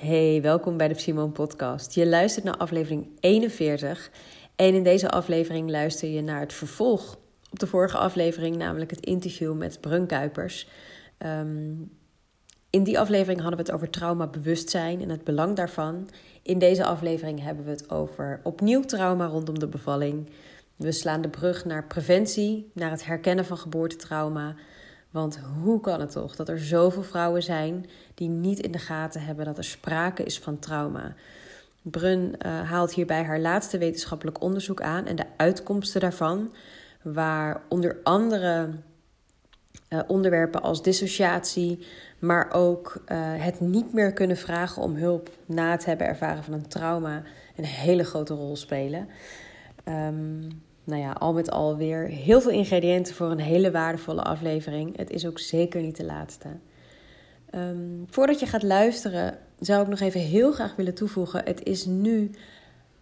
Hey, welkom bij de Simon Podcast. Je luistert naar aflevering 41. En in deze aflevering luister je naar het vervolg op de vorige aflevering, namelijk het interview met Brun Kuipers. Ehm, in die aflevering hadden we het over traumabewustzijn en het belang daarvan. In deze aflevering hebben we het over opnieuw trauma rondom de bevalling. We slaan de brug naar preventie, naar het herkennen van geboortetrauma. Want hoe kan het toch dat er zoveel vrouwen zijn die niet in de gaten hebben dat er sprake is van trauma? Brun uh, haalt hierbij haar laatste wetenschappelijk onderzoek aan en de uitkomsten daarvan, waar onder andere uh, onderwerpen als dissociatie, maar ook uh, het niet meer kunnen vragen om hulp na het hebben ervaren van een trauma een hele grote rol spelen. Um, nou ja, al met al weer heel veel ingrediënten voor een hele waardevolle aflevering. Het is ook zeker niet de laatste. Um, voordat je gaat luisteren, zou ik nog even heel graag willen toevoegen. Het is nu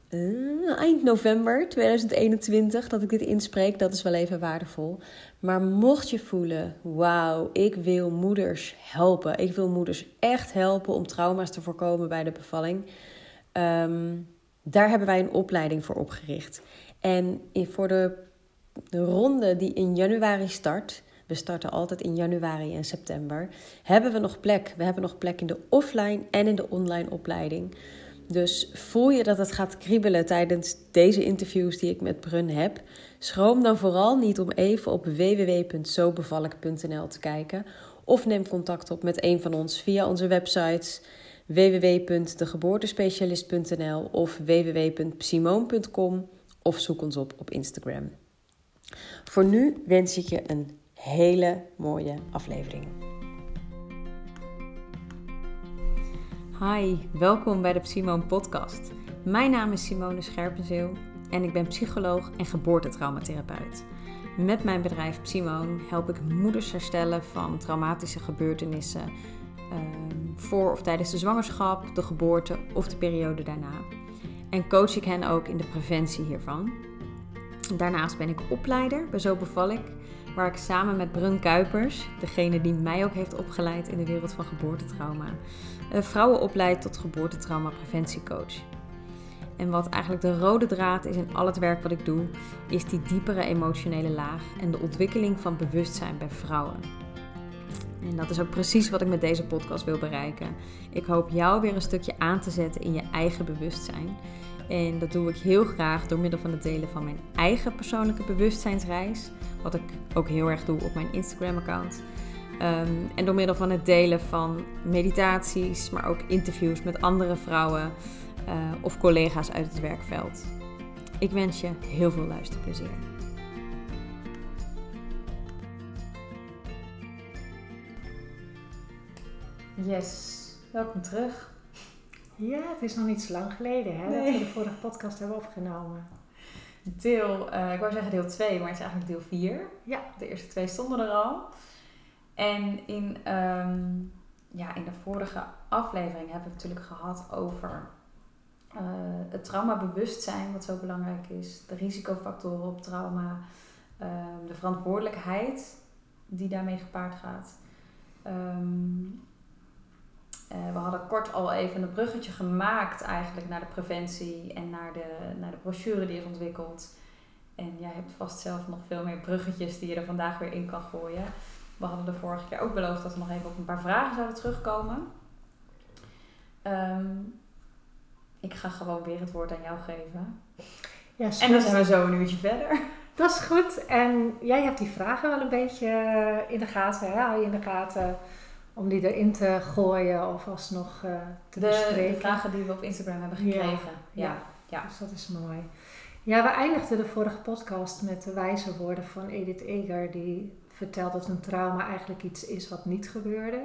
uh, eind november 2021 dat ik dit inspreek. Dat is wel even waardevol. Maar mocht je voelen, wauw, ik wil moeders helpen. Ik wil moeders echt helpen om trauma's te voorkomen bij de bevalling. Um, daar hebben wij een opleiding voor opgericht. En voor de, de ronde die in januari start, we starten altijd in januari en september, hebben we nog plek. We hebben nog plek in de offline en in de online opleiding. Dus voel je dat het gaat kriebelen tijdens deze interviews die ik met Brun heb? Schroom dan vooral niet om even op www.zobevallig.nl te kijken of neem contact op met een van ons via onze websites www.degeboortespecialist.nl of www.psimoon.com of zoek ons op op Instagram. Voor nu wens ik je een hele mooie aflevering. Hi, welkom bij de Simone Podcast. Mijn naam is Simone Scherpenzeel en ik ben psycholoog en geboortetraumatherapeut. Met mijn bedrijf Simone help ik moeders herstellen van traumatische gebeurtenissen ehm, voor of tijdens de zwangerschap, de geboorte of de periode daarna en coach ik hen ook in de preventie hiervan. Daarnaast ben ik opleider bij Zo Beval ik, waar ik samen met Brun Kuipers, degene die mij ook heeft opgeleid in de wereld van geboortetrauma, eh, vrouwen opleid tot geboortetrauma preventiecoach. En wat eigenlijk de rode draad is in al het werk wat ik doe, is die diepere emotionele laag en de ontwikkeling van bewustzijn bij vrouwen. En dat is ook precies wat ik met deze podcast wil bereiken. Ik hoop jou weer een stukje aan te zetten in je eigen bewustzijn. En dat doe ik heel graag door middel van het delen van mijn eigen persoonlijke bewustzijnsreis. Wat ik ook heel erg doe op mijn Instagram-account. Um, en door middel van het delen van meditaties, maar ook interviews met andere vrouwen uh, of collega's uit het werkveld. Ik wens je heel veel luisterplezier. Yes, welkom terug. Ja, het is nog niet zo lang geleden hè, dat we de vorige podcast hebben opgenomen. Deel, uh, ik wou zeggen deel 2, maar het is eigenlijk deel 4. Ja. De eerste twee stonden er al. En in, um, ja, in de vorige aflevering hebben we het natuurlijk gehad over uh, het traumabewustzijn, wat zo belangrijk is. De risicofactoren op trauma. Um, de verantwoordelijkheid die daarmee gepaard gaat. Um, uh, we hadden kort al even een bruggetje gemaakt eigenlijk naar de preventie en naar de, naar de brochure die is ontwikkeld. En jij hebt vast zelf nog veel meer bruggetjes die je er vandaag weer in kan gooien. We hadden de vorige keer ook beloofd dat we nog even op een paar vragen zouden terugkomen. Um, ik ga gewoon weer het woord aan jou geven. Ja, en dan zijn we zo een uurtje verder. Dat is goed. En jij hebt die vragen wel een beetje in de gaten. Hè? Hou je in de gaten om die erin te gooien of alsnog uh, te de, bespreken. De vragen die we op Instagram hebben gekregen. Ja, ja. ja. dus dat is mooi. Ja, we eindigden de vorige podcast met de wijze woorden van Edith Eger, die vertelt dat een trauma eigenlijk iets is wat niet gebeurde.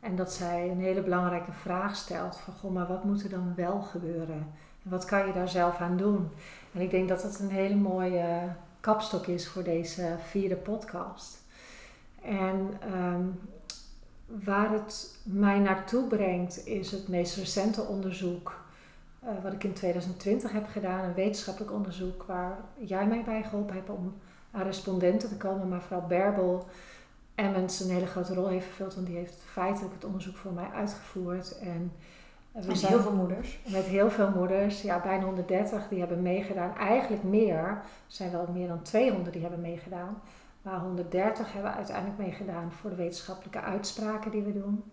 En dat zij een hele belangrijke vraag stelt van, goh, maar wat moet er dan wel gebeuren? En wat kan je daar zelf aan doen? En ik denk dat dat een hele mooie kapstok is voor deze vierde podcast. En um, Waar het mij naartoe brengt is het meest recente onderzoek uh, wat ik in 2020 heb gedaan. Een wetenschappelijk onderzoek waar jij mij bij geholpen hebt om aan respondenten te komen. Maar vooral Berbel Emmons een hele grote rol heeft vervuld. Want die heeft feitelijk het onderzoek voor mij uitgevoerd. En En met heel veel moeders. Met heel veel moeders, ja, bijna 130 die hebben meegedaan. Eigenlijk meer, er zijn wel meer dan 200 die hebben meegedaan. Maar 130 hebben uiteindelijk meegedaan voor de wetenschappelijke uitspraken die we doen.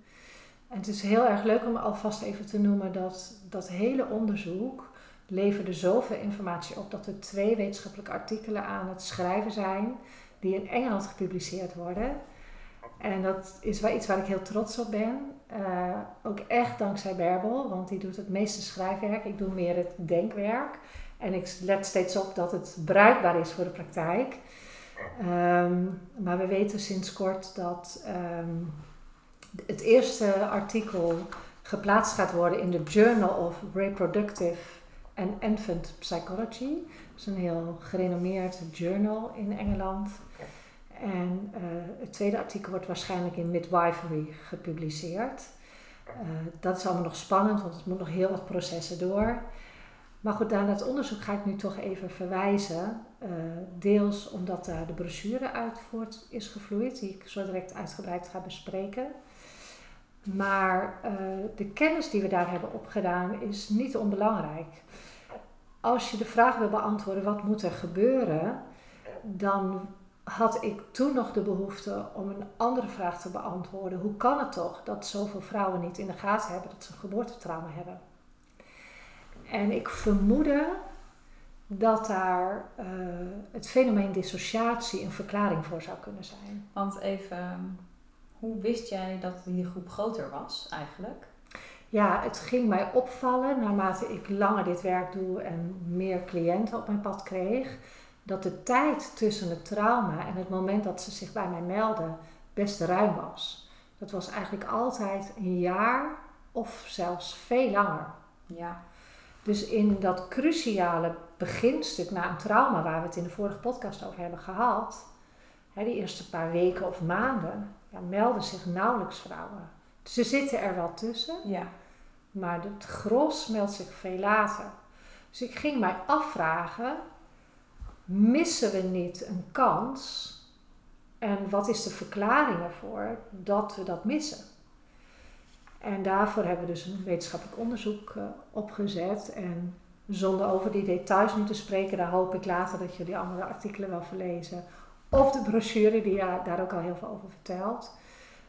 En het is heel erg leuk om alvast even te noemen dat dat hele onderzoek leverde zoveel informatie op dat er twee wetenschappelijke artikelen aan het schrijven zijn die in Engeland gepubliceerd worden. En dat is iets waar ik heel trots op ben. Uh, ook echt dankzij Berbel, want die doet het meeste schrijfwerk. Ik doe meer het denkwerk. En ik let steeds op dat het bruikbaar is voor de praktijk. Um, maar we weten sinds kort dat um, het eerste artikel geplaatst gaat worden in de Journal of Reproductive and Infant Psychology. Dat is een heel gerenommeerd journal in Engeland. En uh, het tweede artikel wordt waarschijnlijk in Midwifery gepubliceerd. Uh, dat is allemaal nog spannend, want het moet nog heel wat processen door. Maar goed, naar dat onderzoek ga ik nu toch even verwijzen. Uh, deels omdat daar de brochure uit voort is gevloeid, die ik zo direct uitgebreid ga bespreken. Maar de kennis die we daar hebben opgedaan is niet onbelangrijk. Als je de vraag wil beantwoorden, wat moet er gebeuren, dan had ik toen nog de behoefte om een andere vraag te beantwoorden. Hoe kan het toch dat zoveel vrouwen niet in de gaten hebben dat ze een geboortetrauma hebben? En ik vermoedde dat daar uh, het fenomeen dissociatie een verklaring voor zou kunnen zijn. Want even, hoe wist jij dat die groep groter was eigenlijk? Ja, het ging mij opvallen naarmate ik langer dit werk doe en meer cliënten op mijn pad kreeg dat de tijd tussen het trauma en het moment dat ze zich bij mij melden best ruim was. Dat was eigenlijk altijd een jaar of zelfs veel langer. Ja. Dus in dat cruciale beginstuk na een trauma, waar we het in de vorige podcast over hebben gehad, hè, die eerste paar weken of maanden, ja, melden zich nauwelijks vrouwen. Ze zitten er wel tussen, ja. maar het gros meldt zich veel later. Dus ik ging mij afvragen, missen we niet een kans? En wat is de verklaring ervoor dat we dat missen? En daarvoor hebben we dus een wetenschappelijk onderzoek uh, opgezet. En zonder over die details nu te spreken, daar hoop ik later dat jullie andere artikelen wel verlezen. Of de brochure die daar ook al heel veel over vertelt.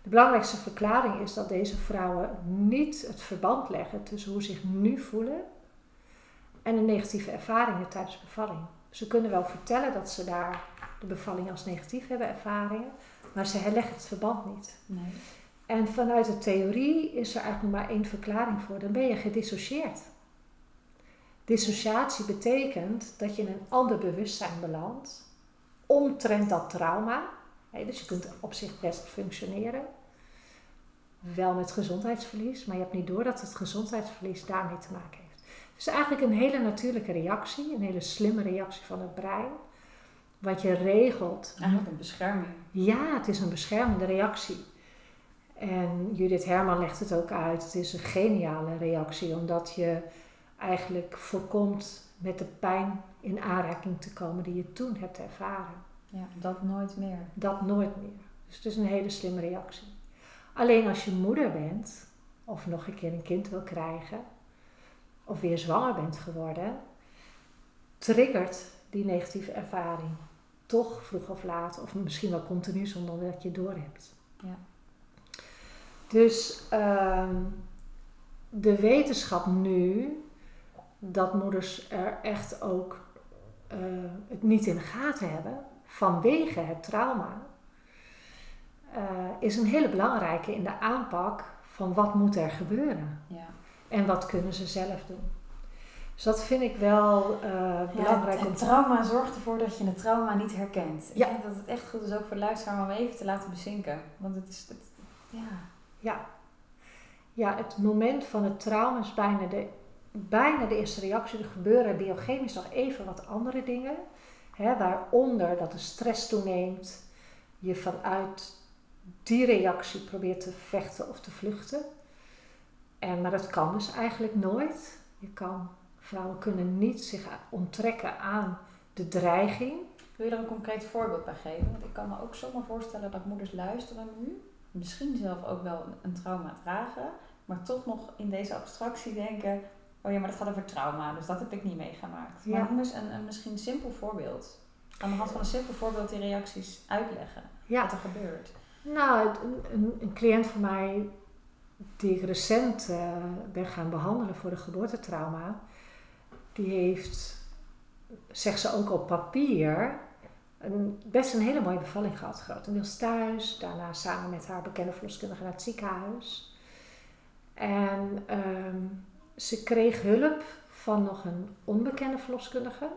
De belangrijkste verklaring is dat deze vrouwen niet het verband leggen tussen hoe ze zich nu voelen en de negatieve ervaringen tijdens bevalling. Ze kunnen wel vertellen dat ze daar de bevalling als negatief hebben ervaringen, maar ze leggen het verband niet. Nee. En vanuit de theorie is er eigenlijk maar één verklaring voor. Dan ben je gedissocieerd. Dissociatie betekent dat je in een ander bewustzijn belandt omtrent dat trauma. dus je kunt op zich best functioneren. Wel met gezondheidsverlies, maar je hebt niet door dat het gezondheidsverlies daarmee te maken heeft. Het is eigenlijk een hele natuurlijke reactie, een hele slimme reactie van het brein. Wat je regelt. Eigenlijk een bescherming. Ja, het is een beschermende reactie. En Judith Herman legt het ook uit. Het is een geniale reactie, omdat je eigenlijk voorkomt met de pijn in aanraking te komen die je toen hebt ervaren. Ja, dat nooit meer. Dat nooit meer. Dus het is een hele slimme reactie. Alleen als je moeder bent, of nog een keer een kind wil krijgen, of weer zwanger bent geworden, triggert die negatieve ervaring toch vroeg of laat, of misschien wel continu zonder dat je het doorhebt. Ja. Dus ehm, de wetenschap nu, dat moeders er echt ook uh, het niet in de gaten hebben vanwege het trauma, uh, is een hele belangrijke in de aanpak van wat moet er gebeuren. Ja. En wat kunnen ze zelf doen. Dus dat vind ik wel uh, belangrijk. Ja, het, trauma zorgt ervoor dat je het trauma niet herkent. Ja. Ik denk dat het echt goed is ook voor de luisteraar om even te laten bezinken. Want het is, het, ja. Ja. ja, het moment van het trauma is bijna de, bijna de eerste reactie. Er gebeuren biochemisch nog even wat andere dingen. Hè, waaronder dat de stress toeneemt. Je vanuit die reactie probeert te vechten of te vluchten. En, maar dat kan dus eigenlijk nooit. Je kan, vrouwen kunnen niet zich onttrekken aan de dreiging. Wil je er een concreet voorbeeld bij geven? Want ik kan me ook zomaar voorstellen dat moeders luisteren nu. Misschien zelf ook wel een trauma dragen. maar toch nog in deze abstractie denken, oh ja, maar dat gaat over trauma, dus dat heb ik niet meegemaakt. Ja. Maar noem eens een, een misschien simpel voorbeeld. Aan de hand van een simpel voorbeeld die reacties uitleggen. Ja. Wat er gebeurt. Nou, een, een, een cliënt van mij die ik recent eh, ben gaan behandelen voor een geboortetrauma, die heeft, zegt ze ook op papier, een, best een hele mooie bevalling gehad. Grotendeels thuis, daarna samen met haar bekende verloskundige naar het ziekenhuis. En ehm, ze kreeg hulp van nog een onbekende verloskundige.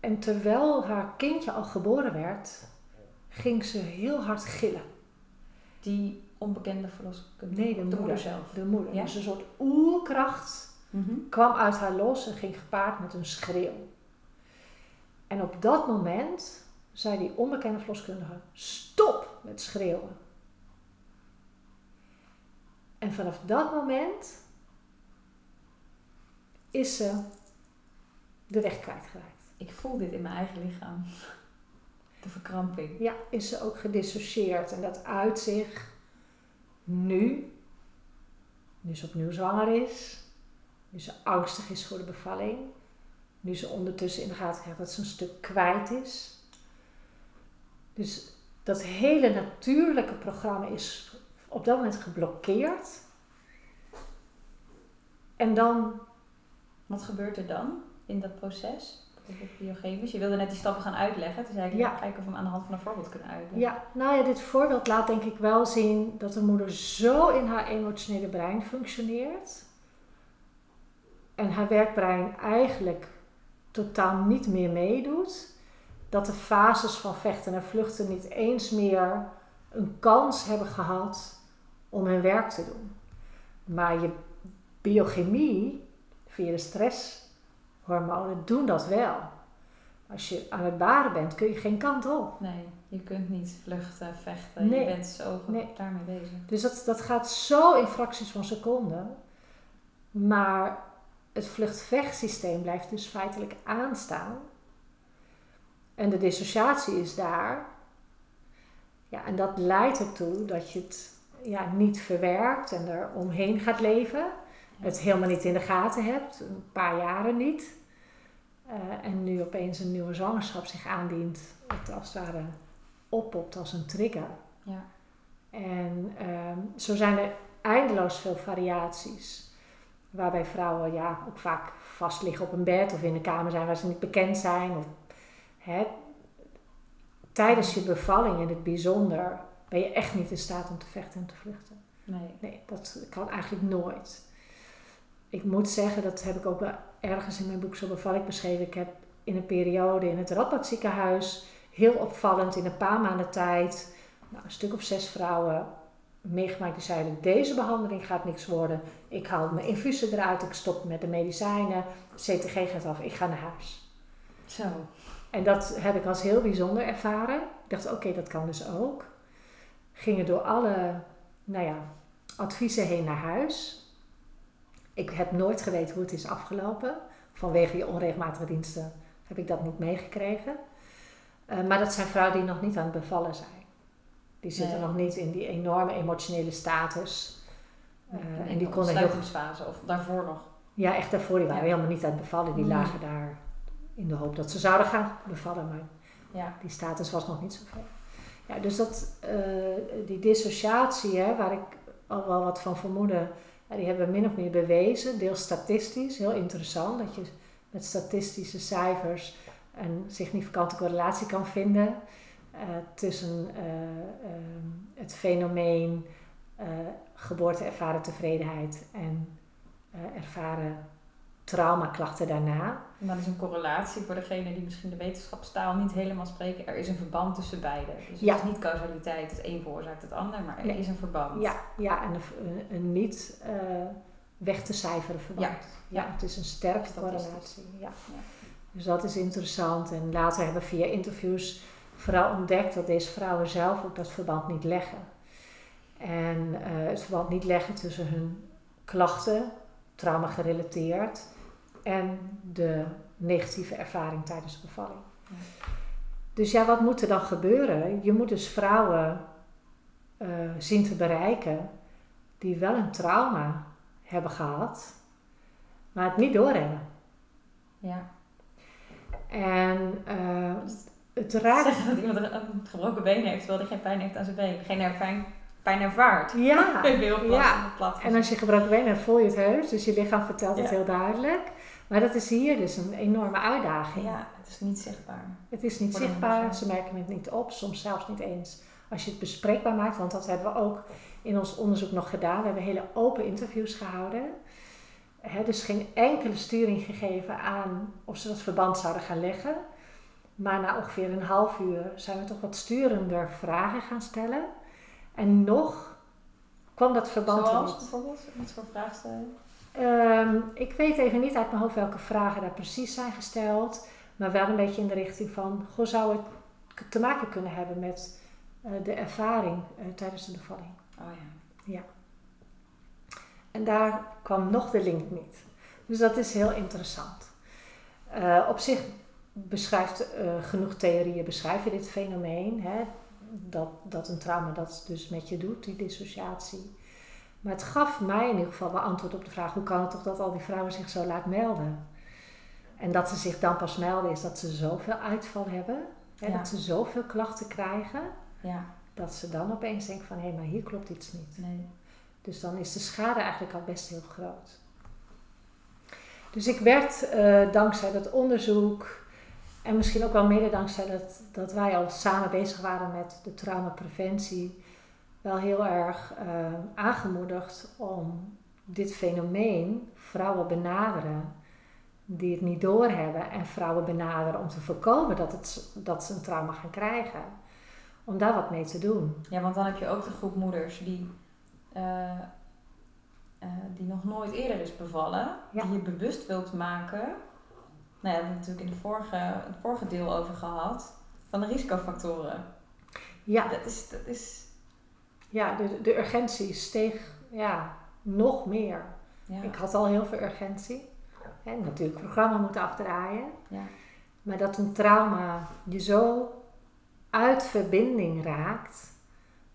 En terwijl haar kindje al geboren werd, ging ze heel hard gillen. Die onbekende verloskundige. Nee, de, de moeder. moeder zelf. De moeder. Ja? Dus een soort oerkracht Mhm. kwam uit haar los en ging gepaard met een schreeuw. En op dat moment zei die onbekende verloskundige: stop met schreeuwen. En vanaf dat moment is ze de weg kwijtgeraakt. Ik voel dit in mijn eigen lichaam. De verkramping. Ja, is ze ook gedissocieerd. En dat uit zich nu, nu ze opnieuw zwanger is, nu ze angstig is voor de bevalling, nu ze ondertussen in de gaten krijgt dat ze een stuk kwijt is. Dus dat hele natuurlijke programma is op dat moment geblokkeerd. En dan Wat gebeurt er dan in dat proces? Biochemisch. Je wilde net die stappen gaan uitleggen. Toen zei ik, Ja. ja. kijken of we hem aan de hand van een voorbeeld kunnen uitleggen. Ja, nou ja, dit voorbeeld laat denk ik wel zien dat de moeder zo in haar emotionele brein functioneert. En haar werkbrein eigenlijk totaal niet meer meedoet. Dat de fases van vechten en vluchten niet eens meer een kans hebben gehad om hun werk te doen. Maar je biochemie, via de stresshormonen, doen dat wel. Als je aan het baren bent, kun je geen kant op. Nee, je kunt niet vluchten, vechten. Nee. Je bent zo Nee. daarmee bezig. Dus dat, dat gaat zo in fracties van seconden. Maar het vlucht-vechtsysteem blijft dus feitelijk aanstaan. En de dissociatie is daar. Ja, en dat leidt ertoe dat je het ja, niet verwerkt en er omheen gaat leven. Het helemaal niet in de gaten hebt, een paar jaren niet. Eh, en nu opeens een nieuwe zwangerschap zich aandient, het als het ware oppopt als een trigger. Ja. En ehm, zo zijn er eindeloos veel variaties. Waarbij vrouwen ja, ook vaak vast liggen op een bed of in een kamer zijn waar ze niet bekend zijn. Of, hè, tijdens je bevalling in het bijzonder ben je echt niet in staat om te vechten en te vluchten. Nee. Nee, dat kan eigenlijk nooit. Ik moet zeggen, dat heb ik ook wel ergens in mijn boek Zo beval ik beschreven. Ik heb in een periode in het Radboud ziekenhuis heel opvallend in een paar maanden tijd nou, een stuk of zes vrouwen meegemaakt die zeiden deze behandeling gaat niks worden. Ik haal mijn infusen eruit, ik stop met de medicijnen, CTG gaat af, ik ga naar huis. Zo. En dat heb ik als heel bijzonder ervaren. Ik dacht, oké, dat kan dus ook. Gingen door alle nou ja, adviezen heen naar huis. Ik heb nooit geweten hoe het is afgelopen. Vanwege je onregelmatige diensten heb ik dat niet meegekregen. Eh, maar dat zijn vrouwen die nog niet aan het bevallen zijn. Die zitten Nee. nog niet in die enorme emotionele status. Eh, en die konden heel sluitingsfase of daarvoor nog. ja, echt daarvoor. Die waren Ja. helemaal niet aan het bevallen. Die Mm. lagen daar in de hoop dat ze zouden gaan bevallen. Maar Ja. die status was nog niet zo ver. Ja, dus dat, eh, die dissociatie, hè, waar ik al wel wat van vermoedde, ja, die hebben we min of meer bewezen. Deels statistisch, heel interessant, dat je met statistische cijfers een significante correlatie kan vinden tussen eh, ehm, het fenomeen eh, geboorte ervaren tevredenheid en eh, ervaren traumaklachten daarna. En dat is een correlatie voor degene die misschien de wetenschapstaal niet helemaal spreken. Er is een verband tussen beide. Dus Ja. het is niet causaliteit, het een veroorzaakt het ander, maar er Nee. is een verband. Ja, ja en een, niet eh, weg te cijferen verband. Ja, Ja, ja. het is een sterke Statistisch. correlatie. Ja. Ja. Dus dat is interessant. En later hebben we via interviews vooral ontdekt dat deze vrouwen zelf ook dat verband niet leggen. En eh, het verband niet leggen tussen hun klachten, trauma gerelateerd, en de negatieve ervaring tijdens de bevalling. Ja. Dus ja, wat moet er dan gebeuren? Je moet dus vrouwen eh, zien te bereiken die wel een trauma hebben gehad, maar het niet doorhebben. Ja. En uh, het raakt... Zeggen dat iemand een gebroken been heeft, terwijl hij geen pijn heeft aan zijn been. Geen pijn, pijn ervaart. Ja. Heel ja. En als je gebroken been hebt, voel je het heus. Dus je lichaam vertelt het heel duidelijk. Maar dat is hier dus een enorme uitdaging. Ja, het is niet zichtbaar. Het is niet zichtbaar, ze merken het niet op, soms zelfs niet eens als je het bespreekbaar maakt. Want dat hebben we ook in ons onderzoek nog gedaan. We hebben hele open interviews gehouden. He, dus geen enkele sturing gegeven aan of ze dat verband zouden gaan leggen. Maar na ongeveer een half uur zijn we toch wat sturender vragen gaan stellen. En nog kwam dat verband Zoals bijvoorbeeld? Wat voor vragen stellen? Um, ik weet even niet uit mijn hoofd welke vragen daar precies zijn gesteld. Maar wel een beetje in de richting van, goh, zou het te maken kunnen hebben met uh, de ervaring uh, tijdens de bevalling? Oh ja. Ja. En daar kwam nog de link niet. Dus dat is heel interessant. Uh, op zich beschrijft genoeg theorieën beschrijven dit fenomeen. Hè? Dat, dat een trauma dat dus met je doet, die dissociatie. Maar het gaf mij in ieder geval wel antwoord op de vraag: hoe kan het toch dat al die vrouwen zich zo laat melden? En dat ze zich dan pas melden is dat ze zoveel uitval hebben, hè, dat ze zoveel klachten krijgen, ja. dat ze dan opeens denken van hé, hey, maar hier klopt iets niet. Nee. Dus dan is de schade eigenlijk al best heel groot. Dus ik werd uh, dankzij dat onderzoek en misschien ook wel mede dankzij dat, dat wij al samen bezig waren met de traumapreventie, wel heel erg uh, aangemoedigd om dit fenomeen vrouwen benaderen die het niet doorhebben en vrouwen benaderen om te voorkomen dat, het, dat ze een trauma gaan krijgen. Om daar wat mee te doen. Ja, want dan heb je ook de groep moeders die, uh, uh, die nog nooit eerder is bevallen, Ja. die je bewust wilt maken. Nou ja, daar hebben we het natuurlijk in de vorige, het vorige deel over gehad, van de risicofactoren. Ja, Dat is, dat is ja de, de urgentie steeg ja, nog meer. ja. Ik had al heel veel urgentie. En natuurlijk programma moeten afdraaien. ja. Maar dat een trauma je zo uit verbinding raakt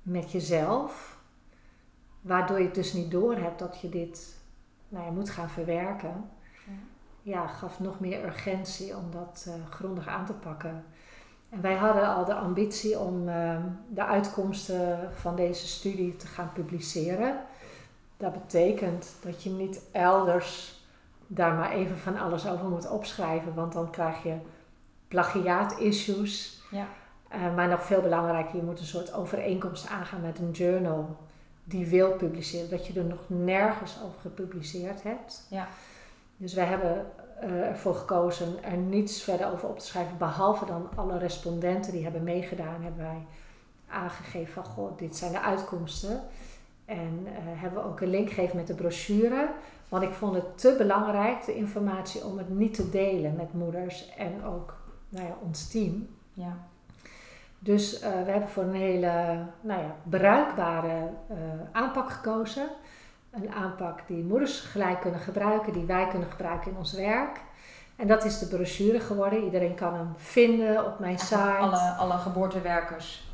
met jezelf, waardoor je het dus niet doorhebt dat je dit nou ja, moet gaan verwerken, Ja. gaf nog meer urgentie om dat eh, grondig aan te pakken. En wij hadden al de ambitie om eh, de uitkomsten van deze studie te gaan publiceren. Dat betekent dat je niet elders daar maar even van alles over moet opschrijven, want dan krijg je plagiaat-issues. Ja. Uh, maar nog veel belangrijker, je moet een soort overeenkomst aangaan met een journal die wil publiceren, dat je er nog nergens over gepubliceerd hebt. Ja. Dus wij hebben uh, ervoor gekozen er niets verder over op te schrijven, behalve dan alle respondenten die hebben meegedaan, hebben wij aangegeven van, goh, dit zijn de uitkomsten. En uh, hebben we ook een link gegeven met de brochure. Want ik vond het te belangrijk, de informatie, om het niet te delen met moeders en ook nou ja, ons team. Ja. Dus uh, we hebben voor een hele nou ja, bruikbare uh, aanpak gekozen. Een aanpak die moeders gelijk kunnen gebruiken, die wij kunnen gebruiken in ons werk. En dat is de brochure geworden. Iedereen kan hem vinden op mijn site. Alle, alle geboortewerkers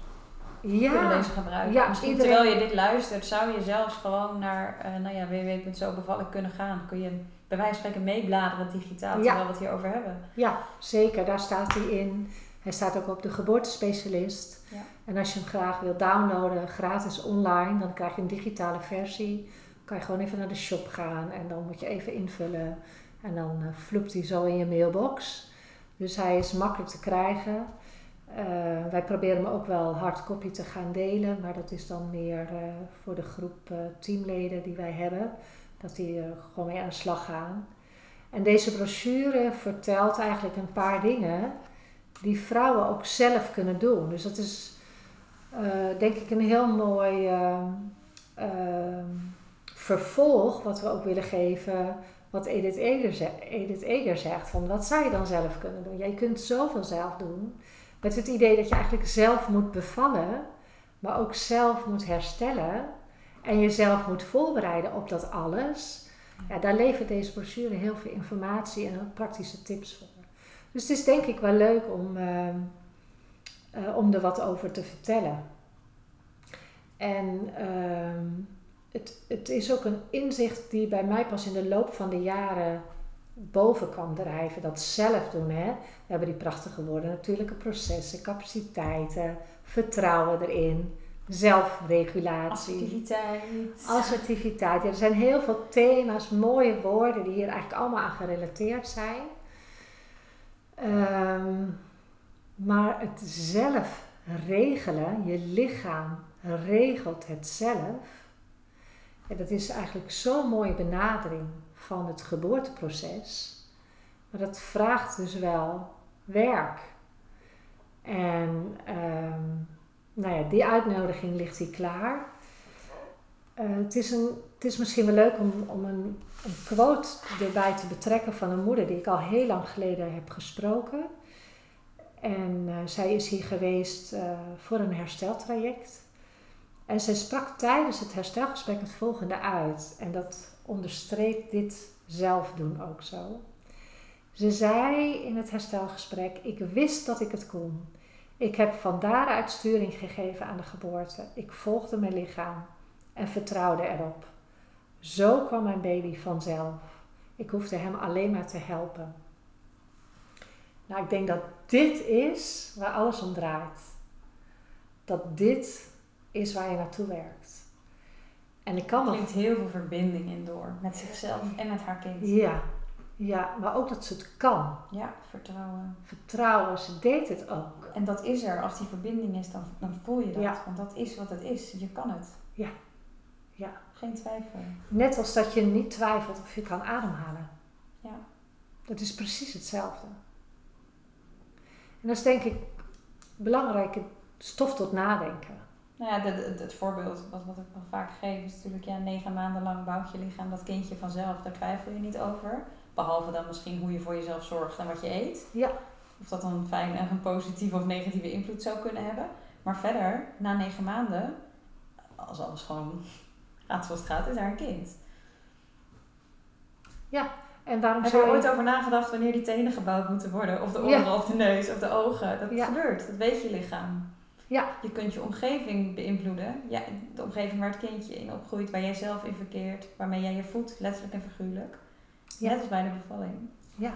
ja. kunnen deze gebruiken. Ja, Misschien iedereen- terwijl je dit luistert, zou je zelfs gewoon naar uh, nou ja, www.zobevallen kunnen gaan. Kun je bij wijze van spreken meebladeren digitaal, Ja. terwijl we het hierover hebben. Ja, zeker. Daar staat hij in. Hij staat ook op de geboortespecialist. Ja. En als je hem graag wilt downloaden, gratis online, dan krijg je een digitale versie. Kan je gewoon even naar de shop gaan en dan moet je even invullen. En dan uh, vloept hij zo in je mailbox. Dus hij is makkelijk te krijgen. Uh, wij proberen hem ook wel hardcopy te gaan delen, maar dat is dan meer uh, voor de groep teamleden die wij hebben. Dat die er gewoon mee aan de slag gaan. En deze brochure vertelt eigenlijk een paar dingen die vrouwen ook zelf kunnen doen. Dus dat is denk ik een heel mooi vervolg wat we ook willen geven wat Edith Eger, zegt, zegt, van wat zou je dan zelf kunnen doen? Jij kunt zoveel zelf doen, met het idee dat je eigenlijk zelf moet bevallen, maar ook zelf moet herstellen en jezelf moet voorbereiden op dat alles. Ja, daar levert deze brochure heel veel informatie en praktische tips voor. Dus het is denk ik wel leuk om, uh, uh, om er wat over te vertellen. En uh, het, het is ook een inzicht die bij mij pas in de loop van de jaren boven kwam drijven. Dat zelf doen. Hè? We hebben die prachtige woorden, natuurlijke processen, capaciteiten, vertrouwen erin, zelfregulatie. Assertiviteit. Assertiviteit. Ja, er zijn heel veel thema's, mooie woorden die hier eigenlijk allemaal aan gerelateerd zijn. Ehm, maar het zelf regelen, je lichaam regelt het zelf. En dat is eigenlijk zo'n mooie benadering van het geboorteproces. Maar dat vraagt dus wel werk. En ehm, nou ja, die uitnodiging ligt hier klaar. Uh, het, is een, het is misschien wel leuk om, om een, quote erbij te betrekken van een moeder die ik al heel lang geleden heb gesproken. En uh, zij is hier geweest uh, voor een hersteltraject. En zij sprak tijdens het herstelgesprek het volgende uit. En dat onderstreept dit zelf doen ook zo. Ze zei in het herstelgesprek: Ik wist dat ik het kon. Ik heb van daaruit sturing gegeven aan de geboorte. Ik volgde mijn lichaam en vertrouwde erop. Zo kwam mijn baby vanzelf. Ik hoefde hem alleen maar te helpen. Nou, ik denk dat dit is waar alles om draait. Dat dit is waar je naartoe werkt. En ik kan er klinkt heel veel verbinding in door met zichzelf en met haar kind. Ja, ja, maar ook dat ze het kan. Ja, vertrouwen. Vertrouwen, ze deed het ook. En dat is er. Als die verbinding is, dan, dan voel je dat. Want dat is wat het is. Je kan het. Ja. ja. Geen twijfel. Net als dat je niet twijfelt of je kan ademhalen. Ja. Dat is precies hetzelfde. En dat is denk ik belangrijke stof tot nadenken. Nou ja, het voorbeeld wat, wat ik wel vaak geef is natuurlijk, ja, negen maanden lang bouwt je lichaam dat kindje vanzelf, daar twijfel je niet over. Behalve dan misschien hoe je voor jezelf zorgt en wat je eet. Ja. Of dat dan fijn en een positieve of negatieve invloed zou kunnen hebben. Maar verder, na negen maanden, als alles gewoon gaat zoals het gaat, is daar een kind. Ja, en waarom Heb je er ooit over nagedacht wanneer die tenen gebouwd moeten worden? Of de oren, of de neus, of de ogen? Dat ja. gebeurt, dat weet je lichaam. Ja. Je kunt je omgeving beïnvloeden. Ja, de omgeving waar het kindje in opgroeit, waar jij zelf in verkeert, waarmee jij je voedt, letterlijk en figuurlijk. Ja. Net als bij de bevalling. Ja.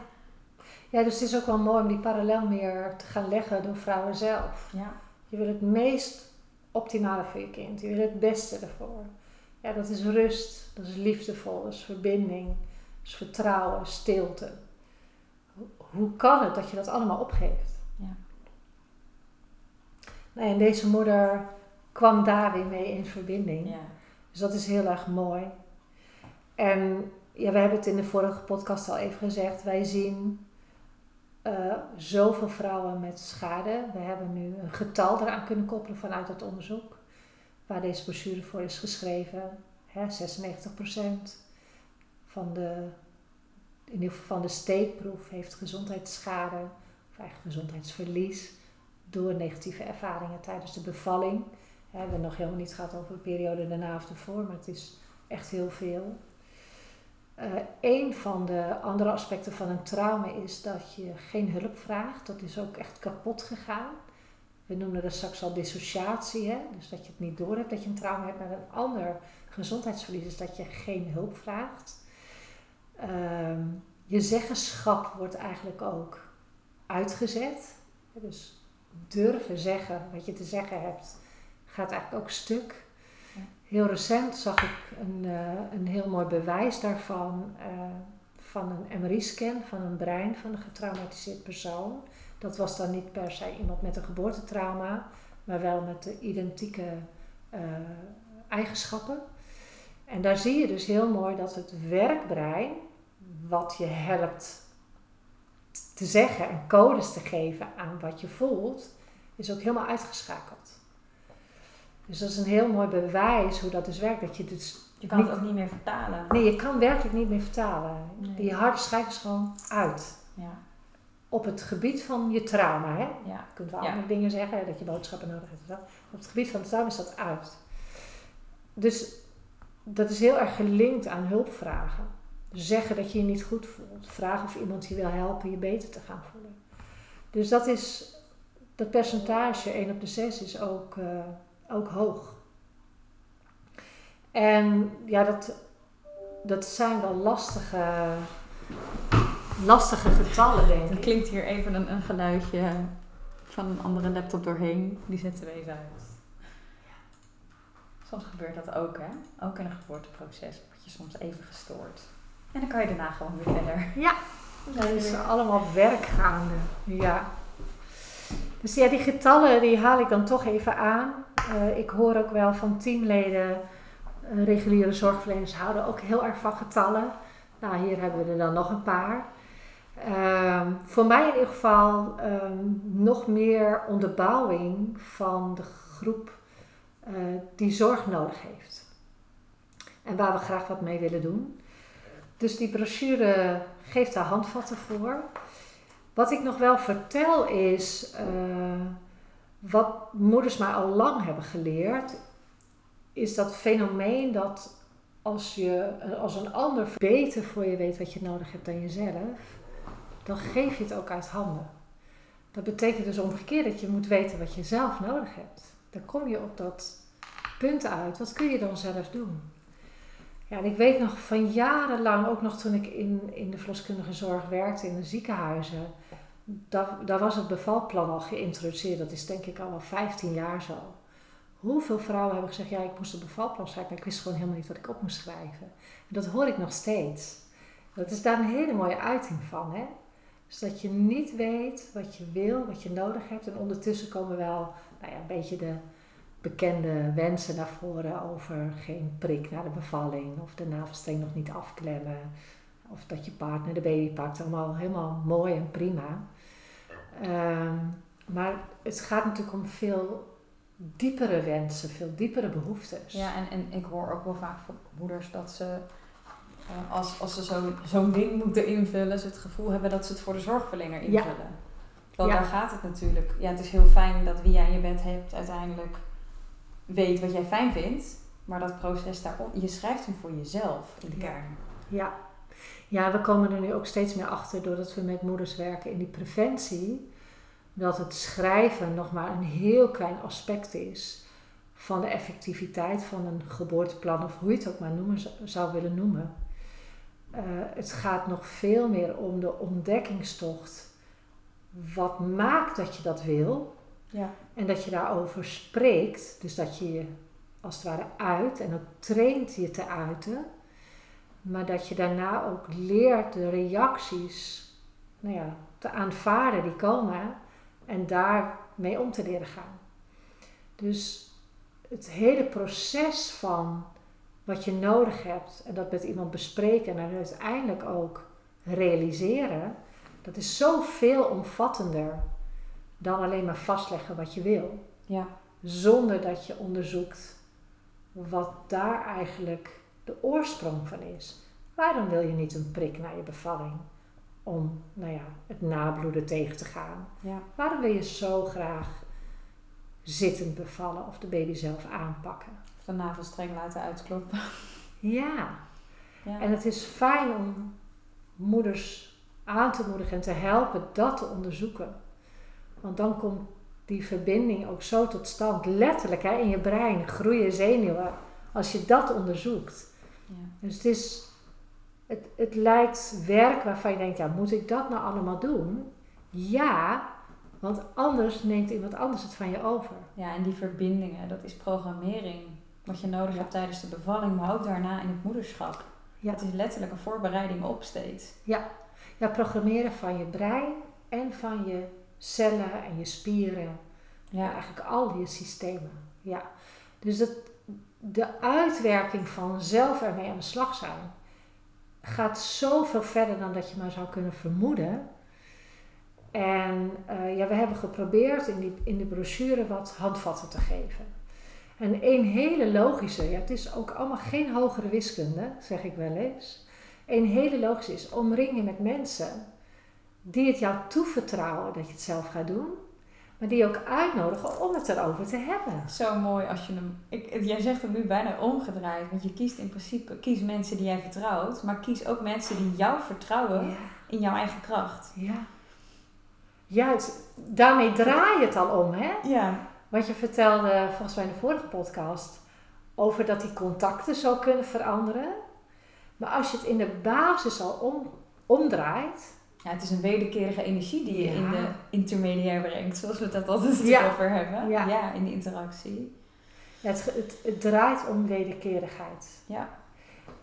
Ja, dus het is ook wel mooi om die parallel meer te gaan leggen door vrouwen zelf. Ja. Je wil het meest optimale voor je kind. Je wil het beste ervoor. Ja, dat is rust, dat is liefdevol, dat is verbinding, dat is vertrouwen, stilte. Hoe kan het dat je dat allemaal opgeeft? Ja. Nou, en deze moeder kwam daar weer mee in verbinding. Ja. Dus dat is heel erg mooi. En ja, we hebben het in de vorige podcast al even gezegd. Wij zien uh, zoveel vrouwen met schade. We hebben nu een getal eraan kunnen koppelen vanuit het onderzoek. Waar deze brochure voor is geschreven. Hè, 96% van de, in ieder geval van de steekproef heeft gezondheidsschade. Of eigenlijk gezondheidsverlies door negatieve ervaringen tijdens de bevalling. We hebben nog helemaal niet gehad over de periode daarna of ervoor, maar het is echt heel veel. Uh, een van de andere aspecten van een trauma is dat je geen hulp vraagt. Dat is ook echt kapot gegaan. We noemden dat straks al dissociatie, hè? dus dat je het niet door hebt dat je een trauma hebt. Maar een ander gezondheidsverlies is dat je geen hulp vraagt. Uh, je zeggenschap wordt eigenlijk ook uitgezet. Dus durven zeggen wat je te zeggen hebt, gaat eigenlijk ook stuk. Heel recent zag ik een, uh, een heel mooi bewijs daarvan uh, van een MRI-scan van een brein van een getraumatiseerd persoon. Dat was dan niet per se iemand met een geboortetrauma, maar wel met de identieke uh, eigenschappen. En daar zie je dus heel mooi dat het werkbrein, wat je helpt te zeggen en codes te geven aan wat je voelt, is ook helemaal uitgeschakeld. Dus dat is een heel mooi bewijs hoe dat dus werkt. Dat je dus je kan het ook niet meer vertalen. Nee, je kan werkelijk niet meer vertalen. Nee. Die harde schijf is gewoon uit. Ja. Op het gebied van je trauma, hè? Ja. Je kunt wel andere dingen zeggen, dat je boodschappen nodig hebt. Op het gebied van het trauma is dat uit. Dus dat is heel erg gelinkt aan hulpvragen zeggen dat je je niet goed voelt. Vragen of iemand je wil helpen je beter te gaan voelen. Dus dat is, dat percentage 1 op de 6 is ook, uh, ook hoog. En ja, dat, dat zijn wel lastige, lastige getallen, denk Er ik. klinkt hier even een, een geluidje van een andere laptop doorheen. Die zetten we even uit. Soms gebeurt dat ook, hè? Ook in een geboorteproces word je soms even gestoord. En dan kan je daarna gewoon weer verder. Ja. Dat is allemaal werk gaande. Ja. Dus ja, die getallen die haal ik dan toch even aan. Eh, ik hoor ook wel van teamleden, eh, reguliere zorgverleners houden ook heel erg van getallen. Nou, hier hebben we er dan nog een paar. Ehm, voor mij in ieder geval ehm, nog meer onderbouwing van de groep eh, die zorg nodig heeft. En waar we graag wat mee willen doen. Dus die brochure geeft daar handvatten voor. Wat ik nog wel vertel is eh, wat moeders mij al lang hebben geleerd, is dat fenomeen dat als, je, als een ander beter voor je weet wat je nodig hebt dan jezelf, dan geef je het ook uit handen. Dat betekent dus omgekeerd dat je moet weten wat je zelf nodig hebt. Dan kom je op dat punt uit. Wat kun je dan zelf doen? Ja, en ik weet nog van jarenlang, ook nog toen ik in, in de verloskundige zorg werkte in de ziekenhuizen, daar, daar was het bevalplan al geïntroduceerd. Dat is denk ik al wel 15 jaar zo. Hoeveel vrouwen hebben gezegd, ja, ik moest een bevalplan schrijven, maar ik wist gewoon helemaal niet wat ik op moest schrijven. En dat hoor ik nog steeds. Dat is daar een hele mooie uiting van, hè? Dus dat je niet weet wat je wil, wat je nodig hebt. En ondertussen komen wel nou ja, een beetje de bekende wensen naar voren over geen prik na de bevalling. Of de navelstreng nog niet afklemmen. Of dat je partner de baby pakt. Allemaal helemaal mooi en prima. Ehm, maar het gaat natuurlijk om veel diepere wensen, veel diepere behoeftes. Ja, en, en ik hoor ook wel vaak van moeders dat ze, eh, als, als ze zo, zo'n ding moeten invullen, ze het gevoel hebben dat ze het voor de zorgverlener Ja. invullen. Ja. daar gaat het natuurlijk. Ja, het is heel fijn dat wie jij in je bed hebt uiteindelijk weet wat jij fijn vindt. Maar dat proces daarom, je schrijft hem voor jezelf in de kern. Ja. ja, we komen er nu ook steeds meer achter doordat we met moeders werken in die preventie. Dat het schrijven nog maar een heel klein aspect is van de effectiviteit van een geboorteplan, of hoe je het ook maar noemen, zou willen noemen. Eh, het gaat nog veel meer om de ontdekkingstocht. Wat maakt dat je dat wil? Ja. En dat je daarover spreekt, dus dat je je als het ware uit en ook traint je te uiten, maar dat je daarna ook leert de reacties nou ja, te aanvaarden die komen en daarmee om te leren gaan. Dus het hele proces van wat je nodig hebt en dat met iemand bespreken en uiteindelijk ook realiseren, dat is zoveel omvattender dan alleen maar vastleggen wat je wil. Ja. Zonder dat je onderzoekt wat daar eigenlijk de oorsprong van is. Waarom wil je niet een prik na je bevalling? Om nou ja, het nabloeden tegen te gaan. Ja. Waarom wil je zo graag zittend bevallen of de baby zelf aanpakken? Of de navelstreng laten uitkloppen. Ja, Ja. en het is fijn om moeders aan te moedigen en te helpen dat te onderzoeken. Want dan komt die verbinding ook zo tot stand. Letterlijk hè, in je brein groeien zenuwen als je dat onderzoekt. ja. Dus het is, het, het lijkt werk waarvan je denkt, ja, moet ik dat nou allemaal doen? Ja, want anders neemt iemand anders het van je over. Ja, en die verbindingen, dat is programmering. Wat je nodig Ja. hebt tijdens de bevalling, maar ook daarna in het moederschap. Ja. Het is letterlijk een voorbereiding op steeds. Ja, programmeren van je brein en van je cellen en je spieren. Ja, eigenlijk al je systemen. Ja. Dus dat, de uitwerking van zelf ermee aan de slag zijn gaat zoveel verder dan dat je maar zou kunnen vermoeden. En eh, ja, we hebben geprobeerd in, die, in de brochure wat handvatten te geven. En een hele logische, ja, het is ook allemaal geen hogere wiskunde, zeg ik wel eens. Een hele logische is omring je met mensen die het jou toevertrouwen dat je het zelf gaat doen, maar die ook uitnodigen om het erover te hebben. zo mooi als je hem... Ik, jij zegt hem nu bijna omgedraaid. Want je kiest in principe kies mensen die jij vertrouwt. Maar kies ook mensen die jou vertrouwen Ja. in jouw eigen kracht. Ja. Juist, daarmee draai je het al om, hè? Ja. Wat je vertelde volgens mij in de vorige podcast over dat die contacten zo kunnen veranderen. Maar als je het in de basis al om, omdraait. Ja, het is een wederkerige energie die je Ja. in de intermediair brengt, zoals we dat altijd Ja. over hebben. Ja. ja, in de interactie. ja, Het, het, het draait om wederkerigheid. Ja.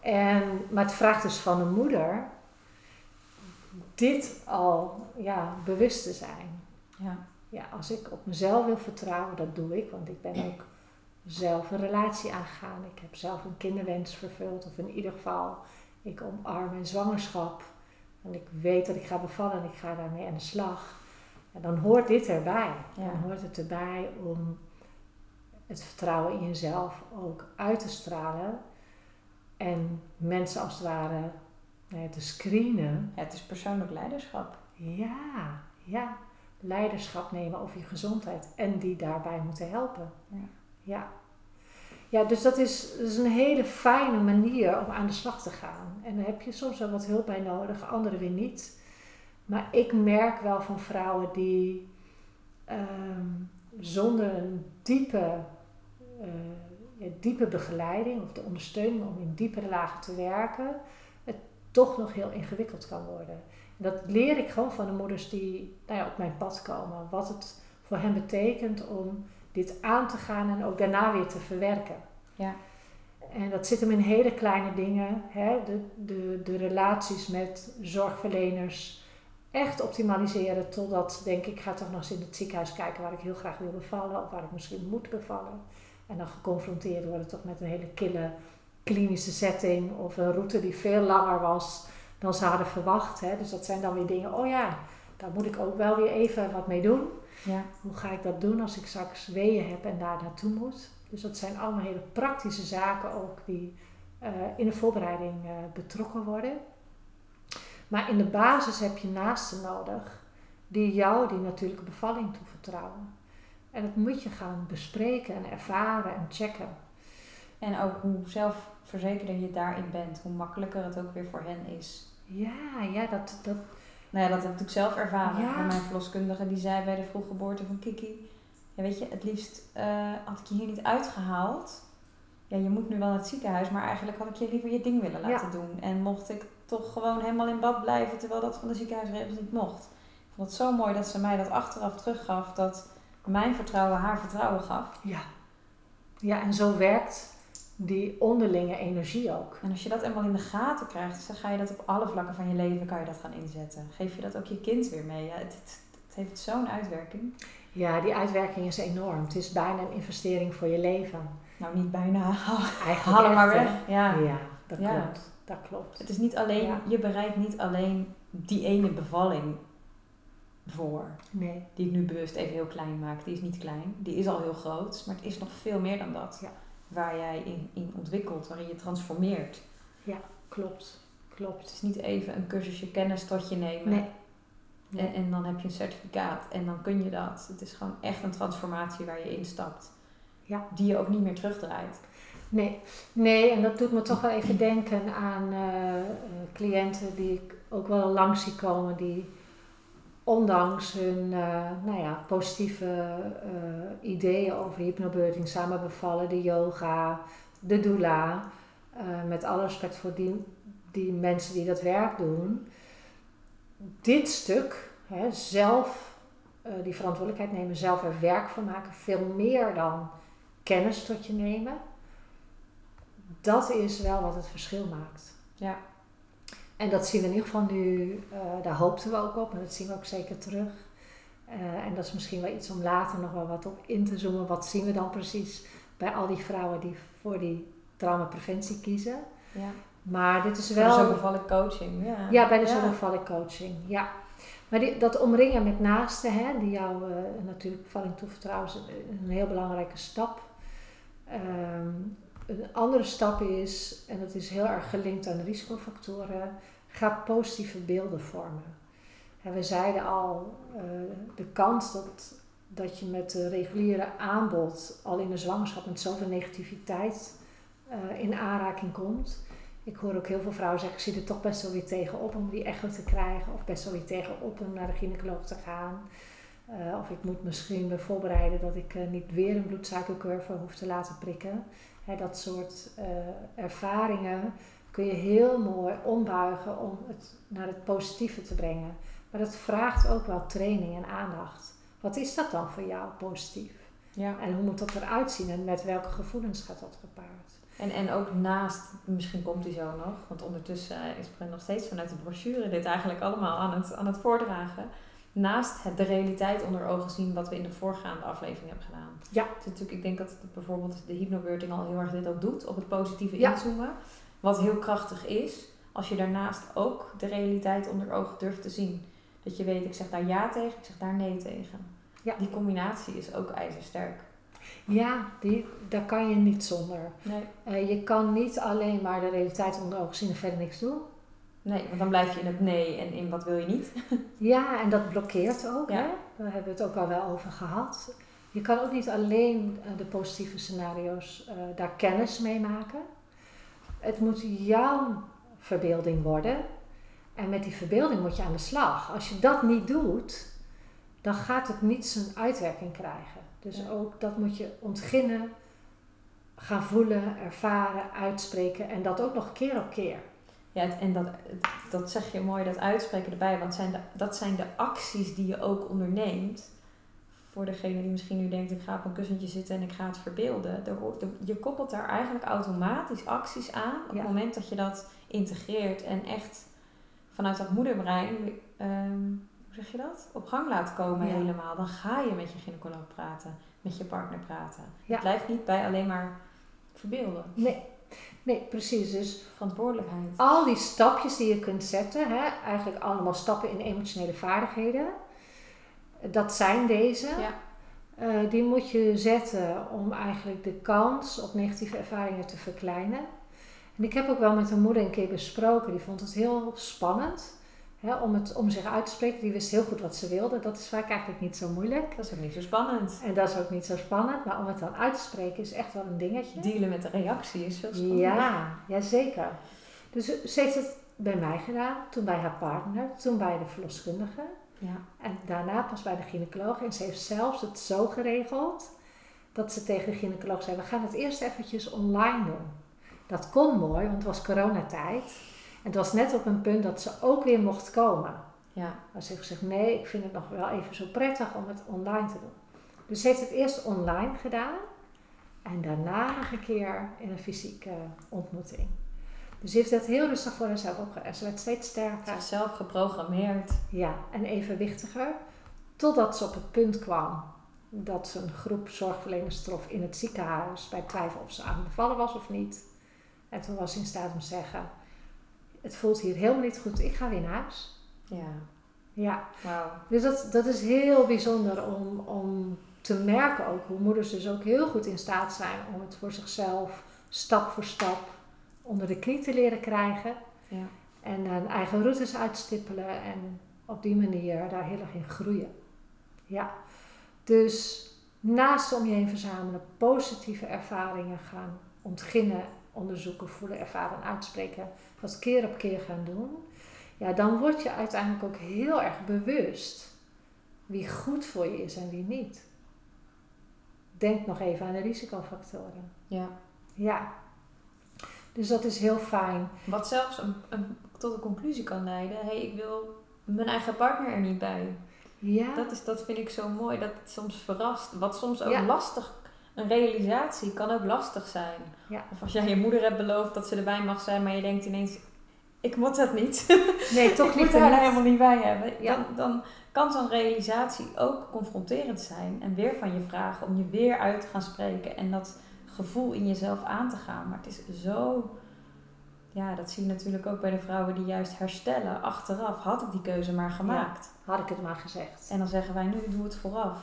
En, maar het vraagt dus van een moeder dit al ja, bewust te zijn. Ja. Ja, als ik op mezelf wil vertrouwen, dat doe ik, want ik ben ook zelf een relatie aangegaan. Ik heb zelf een kinderwens vervuld, of in ieder geval, ik omarm mijn zwangerschap. En ik weet dat ik ga bevallen en ik ga daarmee aan de slag. En dan hoort dit erbij. Ja. Dan hoort het erbij om het vertrouwen in jezelf ook uit te stralen. En mensen als het ware ja, te screenen. ja, het is persoonlijk leiderschap. Ja, ja. Leiderschap nemen over je gezondheid en die daarbij moeten helpen. Ja. Ja, ja dus dat is, dat is een hele fijne manier om aan de slag te gaan. En daar heb je soms wel wat hulp bij nodig, anderen weer niet. Maar ik merk wel van vrouwen die ehm, zonder een diepe, eh, ja, diepe begeleiding of de ondersteuning om in diepere lagen te werken, het toch nog heel ingewikkeld kan worden. En dat leer ik gewoon van de moeders die nou ja, op mijn pad komen. Wat het voor hen betekent om dit aan te gaan en ook daarna weer te verwerken. Ja. En dat zit hem in hele kleine dingen. Hè? De, de, de relaties met zorgverleners echt optimaliseren totdat, denk ik, ik ga toch nog eens in het ziekenhuis kijken waar ik heel graag wil bevallen of waar ik misschien moet bevallen. En dan geconfronteerd worden toch met een hele kille klinische setting of een route die veel langer was dan ze hadden verwacht. Hè? Dus dat zijn dan weer dingen, oh ja, daar moet ik ook wel weer even wat mee doen. Ja. Hoe ga ik dat doen als ik straks weeën heb en daar naartoe moet? Dus dat zijn allemaal hele praktische zaken ook die eh, in de voorbereiding eh, betrokken worden. Maar in de basis heb je naasten nodig die jou die natuurlijke bevalling toevertrouwen. En dat moet je gaan bespreken en ervaren en checken. En ook hoe zelfverzekerder je daarin bent, hoe makkelijker het ook weer voor hen is. Ja, ja, dat, dat, Nou ja, dat heb ik zelf ervaren. Ja. Van mijn verloskundige die zei bij de vroeggeboorte van Kiki. Ja, weet je, het liefst eh, had ik je hier niet uitgehaald. Ja, je moet nu wel naar het ziekenhuis, maar eigenlijk had ik je liever je ding willen laten doen. En mocht ik toch gewoon helemaal in bad blijven, terwijl dat van de ziekenhuisregels niet mocht. Ik vond het zo mooi dat ze mij dat achteraf teruggaf, dat mijn vertrouwen haar vertrouwen gaf. ja. Ja, en zo werkt die onderlinge energie ook. En als je dat eenmaal in de gaten krijgt, dan ga je dat op alle vlakken van je leven kan je dat gaan inzetten. Geef je dat ook je kind weer mee. Ja, het, het, het heeft zo'n uitwerking. Ja, die uitwerking is enorm. Het is bijna een investering voor je leven. Nou, niet bijna. Eigenlijk Haal hem maar weg. Ja. Ja, dat Ja. klopt. Dat klopt. Het is niet alleen, Ja. je bereidt niet alleen die ene bevalling voor. Nee. Die ik nu bewust even heel klein maak. Die is niet klein. Die is al heel groot. Maar het is nog veel meer dan dat. Ja. Waar jij in, in ontwikkelt, waarin je transformeert. Klopt. Klopt. Het is niet even een cursusje kennis tot je nemen. Nee. En, en dan heb je een certificaat en dan kun je dat. Het is gewoon echt een transformatie waar je instapt. Ja. Die je ook niet meer terugdraait. Nee. nee, en dat doet me toch wel even denken aan eh, eh, cliënten die ik ook wel langs zie komen. Die ondanks hun eh, nou ja, positieve eh, ideeën over hypnobirthing samen bevallen. De yoga, de doula. eh, met alle respect voor die, die mensen die dat werk doen. Dit stuk, hè, zelf die verantwoordelijkheid nemen, zelf er werk van maken. Veel meer dan kennis tot je nemen. Dat is wel wat het verschil maakt. Ja. En dat zien we in ieder geval nu, eh, daar hoopten we ook op, en dat zien we ook zeker terug. Eh, en dat is misschien wel iets om later nog wel wat op in te zoomen. Wat zien we dan precies bij al die vrouwen die voor die traumapreventie kiezen? ja. Maar dit is wel. de zo bevallen coaching. Ja, Ja, bij de ja. coaching. Ja. Maar die, dat omringen met naasten, hè, die jou eh, natuurlijk bevalling toevertrouwen, is een, heel belangrijke stap. Ehm, een andere stap is, en dat is heel erg gelinkt aan risicofactoren, ga positieve beelden vormen. En we zeiden al, eh, de kans dat, dat je met de reguliere aanbod al in de zwangerschap met zoveel negativiteit eh, in aanraking komt. Ik hoor ook heel veel vrouwen zeggen, ik zie er toch best wel weer tegenop om die echo te krijgen. Of best wel weer tegenop om naar de gynaecoloog te gaan. Eh, of ik moet misschien me voorbereiden dat ik niet weer een bloedsuikercurve hoef te laten prikken. Hè, dat soort eh, ervaringen kun je heel mooi ombuigen om het naar het positieve te brengen. Maar dat vraagt ook wel training en aandacht. Wat is dat dan voor jou positief? Ja. En hoe moet dat eruit zien en met welke gevoelens gaat dat gepaard? En, en ook naast, misschien komt die zo nog, want ondertussen is Brun nog steeds vanuit de brochure dit eigenlijk allemaal aan het, aan het voordragen. Naast het de realiteit onder ogen zien wat we in de voorgaande aflevering hebben gedaan. Ja. Dus natuurlijk, ik denk dat bijvoorbeeld de hypnobirthing al heel erg dit ook doet, op het positieve Ja. inzoomen. Wat heel krachtig is, als je daarnaast ook de realiteit onder ogen durft te zien. Dat je weet, ik zeg daar ja tegen, ik zeg daar nee tegen. Ja. Die combinatie is ook ijzersterk. Ja, die, daar kan je niet zonder. Nee. Eh, je kan niet alleen maar de realiteit onder ogen zien en verder niks doen. Nee, want dan blijf je in het nee en in wat wil je niet. Ja, en dat blokkeert ook. Ja. Hè? Daar hebben we het ook al wel over gehad. Je kan ook niet alleen eh, de positieve scenario's eh, daar kennis mee maken. Het moet jouw verbeelding worden. En met die verbeelding moet je aan de slag. Als je dat niet doet, dan gaat het niet zijn uitwerking krijgen. Dus Ja. ook dat moet je ontginnen, gaan voelen, ervaren, uitspreken. En dat ook nog keer op keer. Ja, het- en dat, dat zeg je mooi, dat uitspreken erbij. Want zijn de, dat zijn de acties die je ook onderneemt. Voor degene die misschien nu denkt, ik ga op een kussentje zitten en ik ga het verbeelden. Er er- je koppelt daar eigenlijk automatisch acties aan. Op Ja. het moment dat je dat integreert en echt vanuit dat moederbrein, ehm, hoe zeg je dat? Op gang laat komen Ja. helemaal. Dan ga je met je gynaecoloog praten, met je partner praten. Ja. Het blijft niet bij alleen maar verbeelden. Nee, nee precies. Dus Verantwoordelijkheid. al die stapjes die je kunt zetten, hè, eigenlijk allemaal stappen in emotionele vaardigheden, dat zijn deze. Ja. Eh, die moet je zetten om eigenlijk de kans op negatieve ervaringen te verkleinen. En ik heb ook wel met een moeder een keer besproken, die vond het heel spannend om, het, om zich uit te spreken. Die wist heel goed wat ze wilde. Dat is vaak eigenlijk niet zo moeilijk. Dat is ook niet zo spannend. En dat is ook niet zo spannend, maar om het dan uit te spreken is echt wel een dingetje. Dealen met de reactie is veel spannender. Ja, ja, zeker. Dus ze heeft het bij mij gedaan, toen bij haar partner, toen bij de verloskundige Ja. en daarna pas bij de gynaecoloog. En ze heeft zelfs het zo geregeld dat ze tegen de gynaecoloog zei: We gaan het eerst eventjes online doen. Dat kon mooi, want het was coronatijd. En het was net op een punt dat ze ook weer mocht komen. Ja. Maar ze heeft gezegd: Nee, ik vind het nog wel even zo prettig om het online te doen. Dus ze heeft het eerst online gedaan en daarna nog een keer in een fysieke ontmoeting. Dus ze heeft dat heel rustig voor haarzelf opgedaan. Ze werd steeds sterker. Zichzelf geprogrammeerd. Ja, en evenwichtiger. Totdat ze op het punt kwam dat ze een groep zorgverleners trof in het ziekenhuis bij twijfel of ze aan bevallen was of niet. En toen was ze in staat om te zeggen: Het voelt hier helemaal niet goed, ik ga weer naar huis. Ja. Ja, Wauw. dus dat, dat is heel bijzonder om, om te merken ook hoe moeders dus ook heel goed in staat zijn om het voor zichzelf stap voor stap onder de knie te leren krijgen. Ja. En hun eigen routes uitstippelen en op die manier daar heel erg in groeien. Ja, dus naast om je heen verzamelen, positieve ervaringen gaan ontginnen, onderzoeken, voelen, ervaren en uitspreken, dat keer op keer gaan doen. Ja, dan word je uiteindelijk ook heel erg bewust wie goed voor je is en wie niet. Denk nog even aan de risicofactoren. ja. Ja, dus dat is heel fijn. Wat zelfs een, een, tot de conclusie kan leiden. Hé, hey, ik wil mijn eigen partner er niet bij. Ja, Dat, is, dat vind ik zo mooi. Dat het soms verrast. Wat soms ook Ja. lastig... Een realisatie kan ook lastig zijn. Ja. Of als jij je moeder hebt beloofd dat ze erbij mag zijn. Maar je denkt ineens... Ik moet dat niet. nee, toch ik niet. moet haar er helemaal niet bij hebben. Ja. Dan, dan kan zo'n realisatie ook confronterend zijn. En weer van je vragen om je weer uit te gaan spreken. En dat gevoel in jezelf aan te gaan. Maar het is zo... Ja, dat zie je natuurlijk ook bij de vrouwen die juist herstellen. Achteraf had ik die keuze maar gemaakt. Had ik het maar gezegd. En dan zeggen wij nu, doe het vooraf.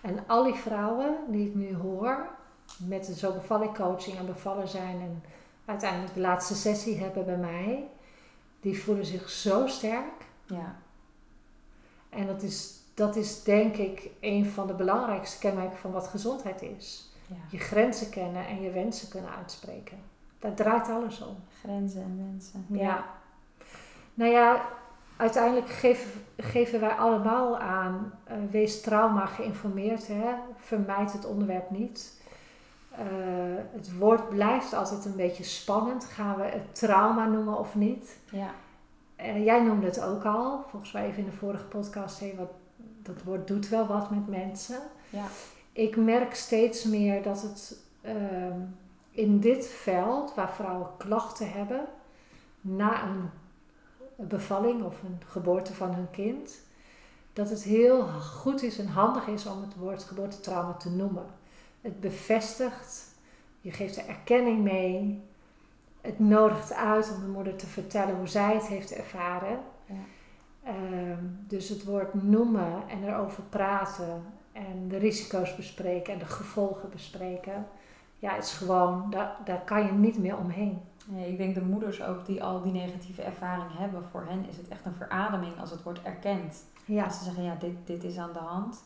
En al die vrouwen die ik nu hoor, met de zo bevallen coaching en bevallen zijn en uiteindelijk de laatste sessie hebben bij mij, die voelen zich zo sterk. Ja, En dat is, dat is denk ik een van de belangrijkste kenmerken van wat gezondheid is. ja. Je grenzen kennen en je wensen kunnen uitspreken. Daar draait alles om. Grenzen en wensen. Ja. Nou ja, uiteindelijk geven, geven wij allemaal aan, eh, wees trauma geïnformeerd, hè? vermijd het onderwerp niet. eh, het woord blijft altijd een beetje spannend. Gaan we het trauma noemen of niet? Ja. Uh, jij noemde het ook al, volgens mij even in de vorige podcast. Hey, wat, dat woord doet wel wat met mensen. Ja. Ik merk steeds meer dat het ehm, in dit veld, waar vrouwen klachten hebben, na een bevalling of een geboorte van hun kind, dat het heel goed is en handig is om het woord geboortetrauma te noemen. Het bevestigt, je geeft er erkenning mee, het nodigt uit om de moeder te vertellen hoe zij het heeft ervaren. Ja. Ehm, dus het woord noemen en erover praten en de risico's bespreken en de gevolgen bespreken, ja, is gewoon, daar, daar kan je niet meer omheen. Nee, ik denk de moeders ook die al die negatieve ervaring hebben, voor hen is het echt een verademing als het wordt erkend. Ja. Als ze zeggen, ja, dit, dit is aan de hand.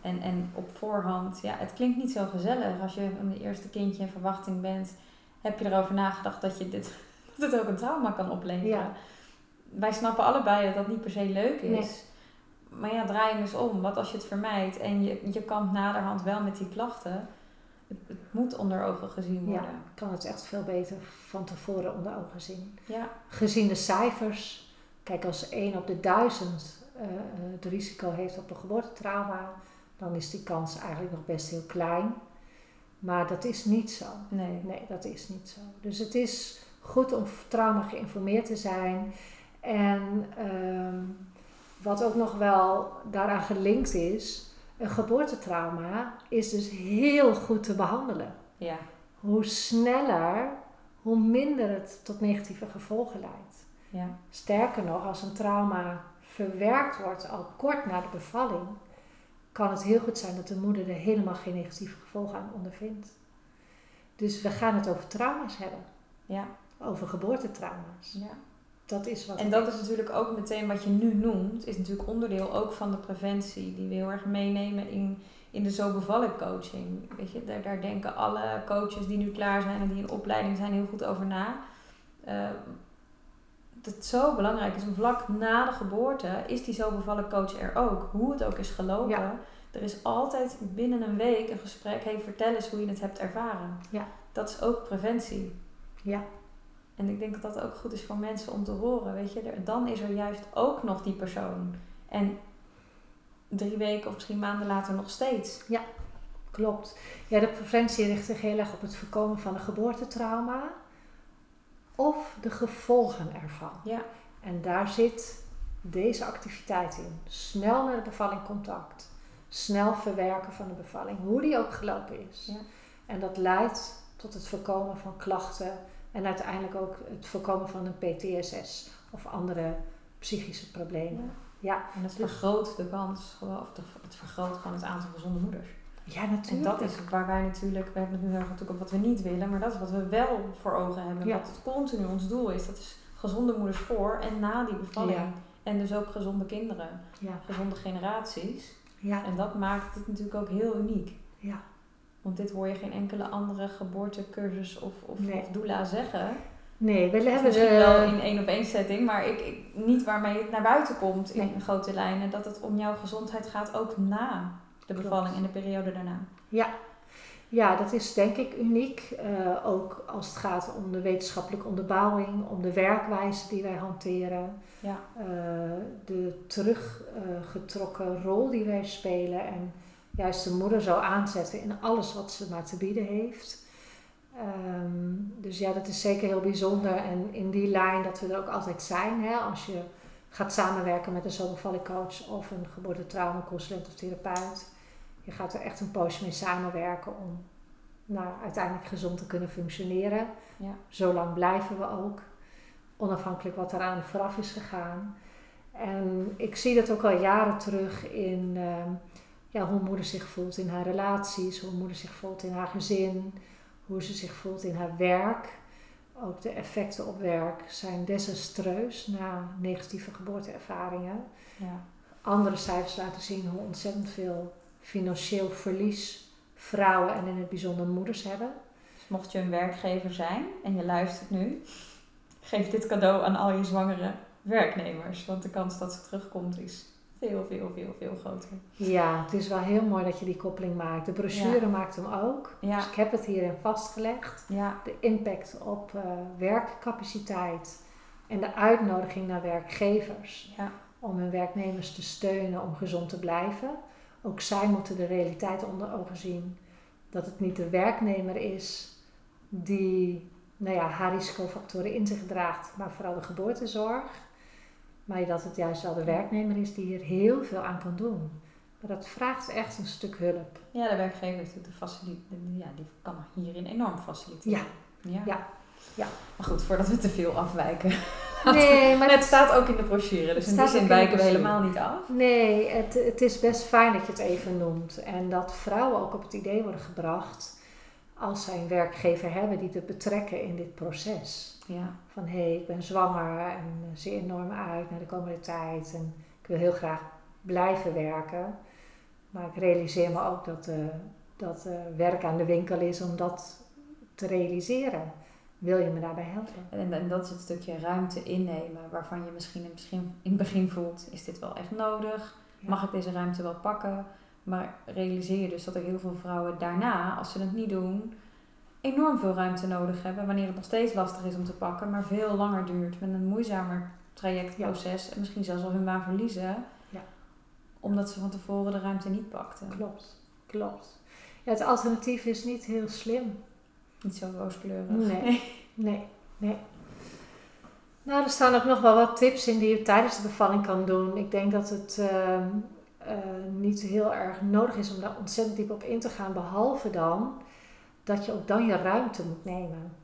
En, en op voorhand, ja, het klinkt niet zo gezellig. Als je een eerste kindje in verwachting bent, heb je erover nagedacht dat, je dit, dat het ook een trauma kan opleveren. Ja. Wij snappen allebei dat dat niet per se leuk is. Maar ja, draai hem eens om. Wat als je het vermijdt en je, je kan naderhand wel met die klachten het, moet onder ogen gezien worden. Ja, kan het echt veel beter van tevoren onder ogen zien. Ja. Gezien de cijfers, kijk als 1 op de 1000 uh, eh, het risico heeft op een geboortetrauma, dan is die kans eigenlijk nog best heel klein. Maar dat is niet zo. Nee. Nee, dat is niet zo. Dus het is goed om trauma geïnformeerd te zijn. En ehm, wat ook nog wel daaraan gelinkt is, een geboortetrauma is dus heel goed te behandelen. Ja. Hoe sneller, hoe minder het tot negatieve gevolgen leidt. Ja. Sterker nog, als een trauma verwerkt wordt al kort na de bevalling, kan het heel goed zijn dat de moeder er helemaal geen negatieve gevolgen aan ondervindt. Dus we gaan het over trauma's hebben. Ja. Over geboortetrauma's. Ja. Dat is wat en dat is. natuurlijk ook meteen wat je nu noemt, is natuurlijk onderdeel ook van de preventie, die we heel erg meenemen in, in de Zo Bevallen coaching. Weet je, daar, daar denken alle coaches die nu klaar zijn en die in opleiding zijn heel goed over na. Uh, dat het zo belangrijk is, om vlak na de geboorte is die Zo Bevallen coach er ook. Hoe het ook is gelopen. Er is altijd binnen een week een gesprek, hey, vertel eens hoe je het hebt ervaren. Ja. Dat is ook preventie. Ja. En ik denk dat dat ook goed is voor mensen om te horen. Weet je, dan is er juist ook nog die persoon. En drie weken of misschien maanden later nog steeds. Ja, klopt. Ja, de preventie richt zich heel erg op het voorkomen van een geboortetrauma of de gevolgen ervan. Ja. En daar zit deze activiteit in. Snel naar de bevalling contact. Snel verwerken van de bevalling, hoe die ook gelopen is. Ja. En dat leidt tot het voorkomen van klachten en uiteindelijk ook het voorkomen van een PTSS of andere psychische problemen. Ja. En dat vergroot de kans, of het vergroot gewoon het aantal gezonde moeders. Ja, natuurlijk. En dat is waar wij natuurlijk, we hebben het nu natuurlijk op wat we niet willen, maar dat is wat we wel voor ogen hebben. Wat het continu ons doel is, dat is gezonde moeders voor en na die bevalling. En dus ook gezonde kinderen, ja. gezonde generaties. Ja. En dat maakt het natuurlijk ook heel uniek. Ja. Want dit hoor je geen enkele andere geboortecursus of, of, of doula zeggen. Nee, we hebben Misschien de... wel in één op één setting, maar ik, ik, niet waarmee het naar buiten komt in grote lijnen. Dat het om jouw gezondheid gaat ook na de bevalling en de periode daarna. Ja, ja dat is denk ik uniek. Uh, ook als het gaat om de wetenschappelijke onderbouwing, om de werkwijze die wij hanteren. Ja. Uh, de teruggetrokken rol die wij spelen en juist de moeder zo aanzetten in alles wat ze maar te bieden heeft. Um, dus ja, dat is zeker heel bijzonder. En in die lijn dat we er ook altijd zijn. Hè, als je gaat samenwerken met een zomervallingcoach of een geboortetraumaconsulent of therapeut. Je gaat er echt een poosje mee samenwerken om nou, uiteindelijk gezond te kunnen functioneren. Ja. Zo lang blijven we ook. Onafhankelijk wat eraan vooraf is gegaan. En ik zie dat ook al jaren terug in um, ja, hoe moeder zich voelt in haar relaties, hoe moeder zich voelt in haar gezin, hoe ze zich voelt in haar werk. Ook de effecten op werk zijn desastreus na negatieve geboorteervaringen. Ja. Andere cijfers laten zien hoe ontzettend veel financieel verlies vrouwen en in het bijzonder moeders hebben. Dus mocht je een werkgever zijn en je luistert nu, geef dit cadeau aan al je zwangere werknemers. Want de kans dat ze terugkomt is veel, veel, veel, veel groter. Ja, het is wel heel mooi dat je die koppeling maakt. De brochure Ja. maakt hem ook. Ja. Dus ik heb het hierin vastgelegd. Ja, De impact op eh, werkcapaciteit en de uitnodiging naar werkgevers ja, om hun werknemers te steunen om gezond te blijven. Ook zij moeten de realiteit onder ogen zien dat het niet de werknemer is die nou ja, haar risicofactoren in zich draagt, maar vooral de geboortezorg. Maar dat het juist wel de werknemer is die hier heel veel aan kan doen. Maar dat vraagt echt een stuk hulp. ja de werkgever de ja, die kan hierin enorm faciliteren. Ja. ja. Ja. Ja. Maar goed, voordat we te veel afwijken. Nee, maar het staat ook in de brochure, dus in die zin wijken we helemaal niet af. Nee, het, het is best fijn dat je het even noemt. En dat vrouwen ook op het idee worden gebracht als zij een werkgever hebben die te betrekken in dit proces. Ja, Van hé, hey, ik ben zwanger en eh, zie enorm uit naar de komende tijd en ik wil heel graag blijven werken. Maar ik realiseer me ook dat, eh, dat eh, werk aan de winkel is om dat te realiseren. Wil je me daarbij helpen? en, en dat is het stukje ruimte innemen, waarvan je misschien in, misschien in het begin voelt, is dit wel echt nodig? Ja. Mag ik deze ruimte wel pakken? Maar realiseer je dus dat er heel veel vrouwen daarna, als ze het niet doen, enorm veel ruimte nodig hebben. Wanneer het nog steeds lastig is om te pakken, maar veel langer duurt. Met een moeizamer trajectproces. En misschien zelfs al hun baan verliezen. Ja. Omdat ze van tevoren de ruimte niet pakten. Klopt, klopt. Ja, het alternatief is niet heel slim. Niet zo rooskleurig. Nee. Nee, nee. Nou, er staan ook nog wel wat tips in die je tijdens de bevalling kan doen. Ik denk dat het ehm, eh, niet heel erg nodig is om daar ontzettend diep op in te gaan. Behalve dan dat je ook dan je ruimte moet nemen.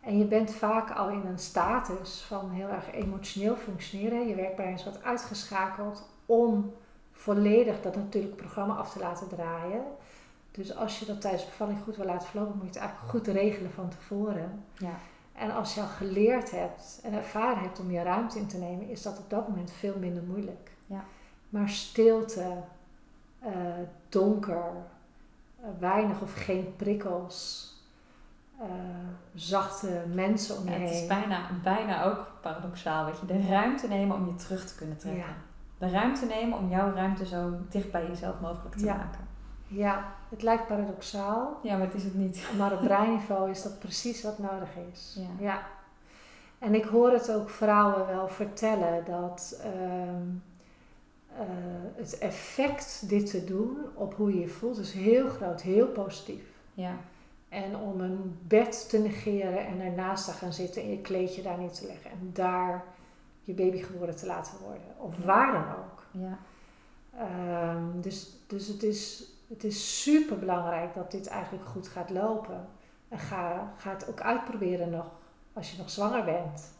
En je bent vaak al in een status van heel erg emotioneel functioneren. Je werkbrein is wat uitgeschakeld om volledig dat natuurlijk programma af te laten draaien. Dus als je dat tijdens de bevalling goed wil laten verlopen, moet je het eigenlijk goed regelen van tevoren. Ja. En als je al geleerd hebt en ervaren hebt om je ruimte in te nemen, is dat op dat moment veel minder moeilijk. Ja. Maar stilte, eh, donker, weinig of geen prikkels, eh, zachte mensen om je Ja, het is bijna, bijna ook paradoxaal. Weet je, de ruimte nemen om je terug te kunnen trekken. Ja. De ruimte nemen om jouw ruimte zo dicht bij jezelf mogelijk te Ja. maken. Ja, het lijkt paradoxaal, Ja, maar het is het niet. maar op breinniveau is dat precies wat nodig is. Ja. Ja. En ik hoor het ook vrouwen wel vertellen dat ehm, eh, het effect dit te doen op hoe je je voelt is heel groot, heel positief. Ja. En om een bed te negeren en ernaast te gaan zitten en je kleedje daar neer te leggen en daar je baby geboren te laten worden. Of waar dan ook. Ja. Ehm, dus dus het, is, het is super belangrijk dat dit eigenlijk goed gaat lopen. En ga, ga het ook uitproberen nog als je nog zwanger bent.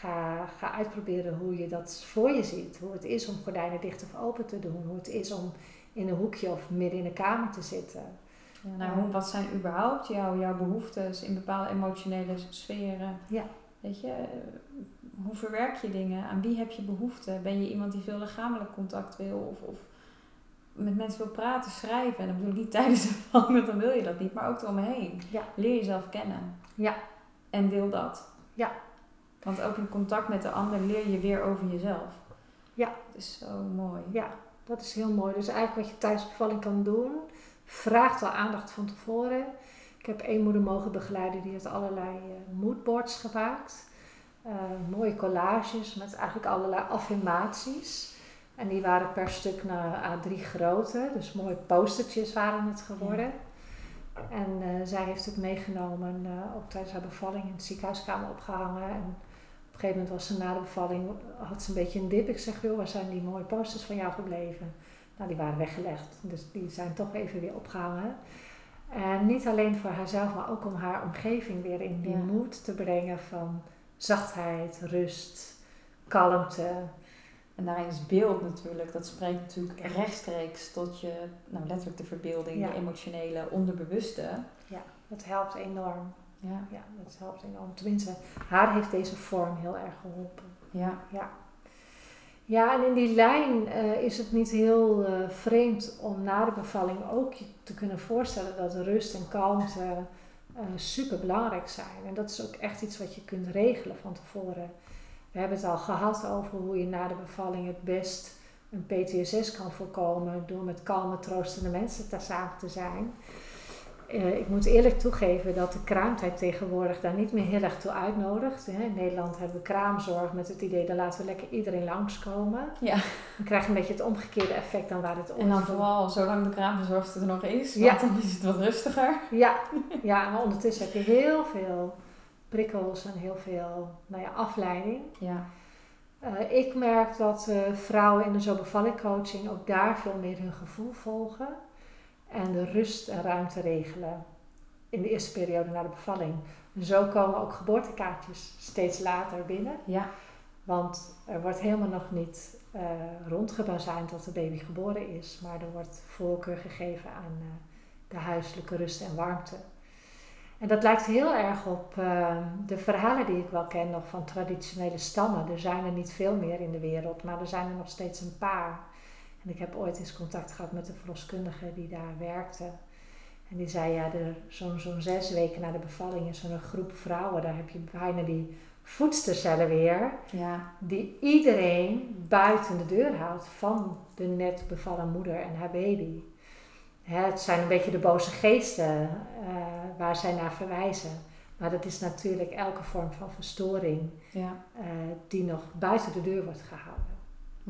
Ga, ga uitproberen hoe je dat voor je ziet. Hoe het is om gordijnen dicht of open te doen. Hoe het is om in een hoekje of midden in de kamer te zitten. Ja, nou, wat zijn überhaupt jouw, jouw behoeftes in bepaalde emotionele sferen? Ja. Weet je, eh, hoe verwerk je dingen? Aan wie heb je behoefte? Ben je iemand die veel lichamelijk contact wil of, of met mensen wil praten, schrijven? En dan bedoel ik niet tijdens de bevalling, want dan wil je dat niet, maar ook eromheen. Ja. Leer jezelf kennen. Ja. En deel dat. Ja. Want ook in contact met de ander leer je weer over jezelf. Ja. Het is zo mooi. Ja, dat is heel mooi. Dus eigenlijk wat je tijdens de bevalling kan doen, vraagt al aandacht van tevoren. Ik heb één moeder mogen begeleiden die heeft allerlei eh, moodboards gemaakt. Eh, mooie collages met eigenlijk allerlei affirmaties. En die waren per stuk naar A3 grootte. Dus mooie postertjes waren het geworden. En eh, zij heeft het meegenomen, ook tijdens haar bevalling in de ziekenhuiskamer opgehangen. En een gegeven moment was ze na de bevalling, had ze een beetje een dip. Ik zeg, joh, waar zijn die mooie posters van jou gebleven? Nou, die waren weggelegd. Dus die zijn toch even weer opgehangen. En niet alleen voor haarzelf, maar ook om haar omgeving weer in die Ja. moed te brengen van zachtheid, rust, kalmte. En daarin is beeld natuurlijk, dat spreekt natuurlijk Ja. rechtstreeks tot je, nou letterlijk de verbeelding, Ja. je emotionele onderbewuste. Dat helpt enorm. Ja. Ja, dat helpt enorm. Tenminste, haar heeft deze vorm heel erg geholpen. Ja. Ja. Ja, en in die lijn eh, is het niet heel eh, vreemd om na de bevalling ook te kunnen voorstellen dat rust en kalmte eh, super belangrijk zijn. En dat is ook echt iets wat je kunt regelen van tevoren. We hebben het al gehad over hoe je na de bevalling het best een PTSS kan voorkomen door met kalme, troostende mensen te samen te zijn. Uh, ik moet eerlijk toegeven dat de kraamtijd tegenwoordig daar niet meer heel erg toe uitnodigt. Hè. In Nederland hebben we kraamzorg met het idee dat laten we lekker iedereen langskomen. Ja. Dan krijg je een beetje het omgekeerde effect dan waar het En dan vooral zolang de kraamverzorgster er nog is, want ja. dan is het wat rustiger. Ja, ja maar ondertussen heb je heel veel prikkels en heel veel nou ja, afleiding. Ja. Uh, ik merk dat uh, vrouwen in de zo coaching ook daar veel meer hun gevoel volgen en de rust en ruimte regelen in de eerste periode na de bevalling. zo komen ook geboortekaartjes steeds later binnen. Ja. Want er wordt helemaal nog niet uh, rondgebazijnd dat de baby geboren is, maar er wordt voorkeur gegeven aan uh, de huiselijke rust en warmte. En dat lijkt heel erg op uh, de verhalen die ik wel ken nog van traditionele stammen. Er zijn er niet veel meer in de wereld, maar er zijn er nog steeds een paar. En ik heb ooit eens contact gehad met een verloskundige die daar werkte. En die zei, ja, zo'n zo'n zes weken na de bevalling is zo'n groep vrouwen, daar heb je bijna die voedstercellen weer. Ja. Die iedereen buiten de deur houdt van de net bevallen moeder en haar baby. het zijn een beetje de boze geesten uh, waar zij naar verwijzen. Maar dat is natuurlijk elke vorm van verstoring ja. uh, die nog buiten de deur wordt gehouden.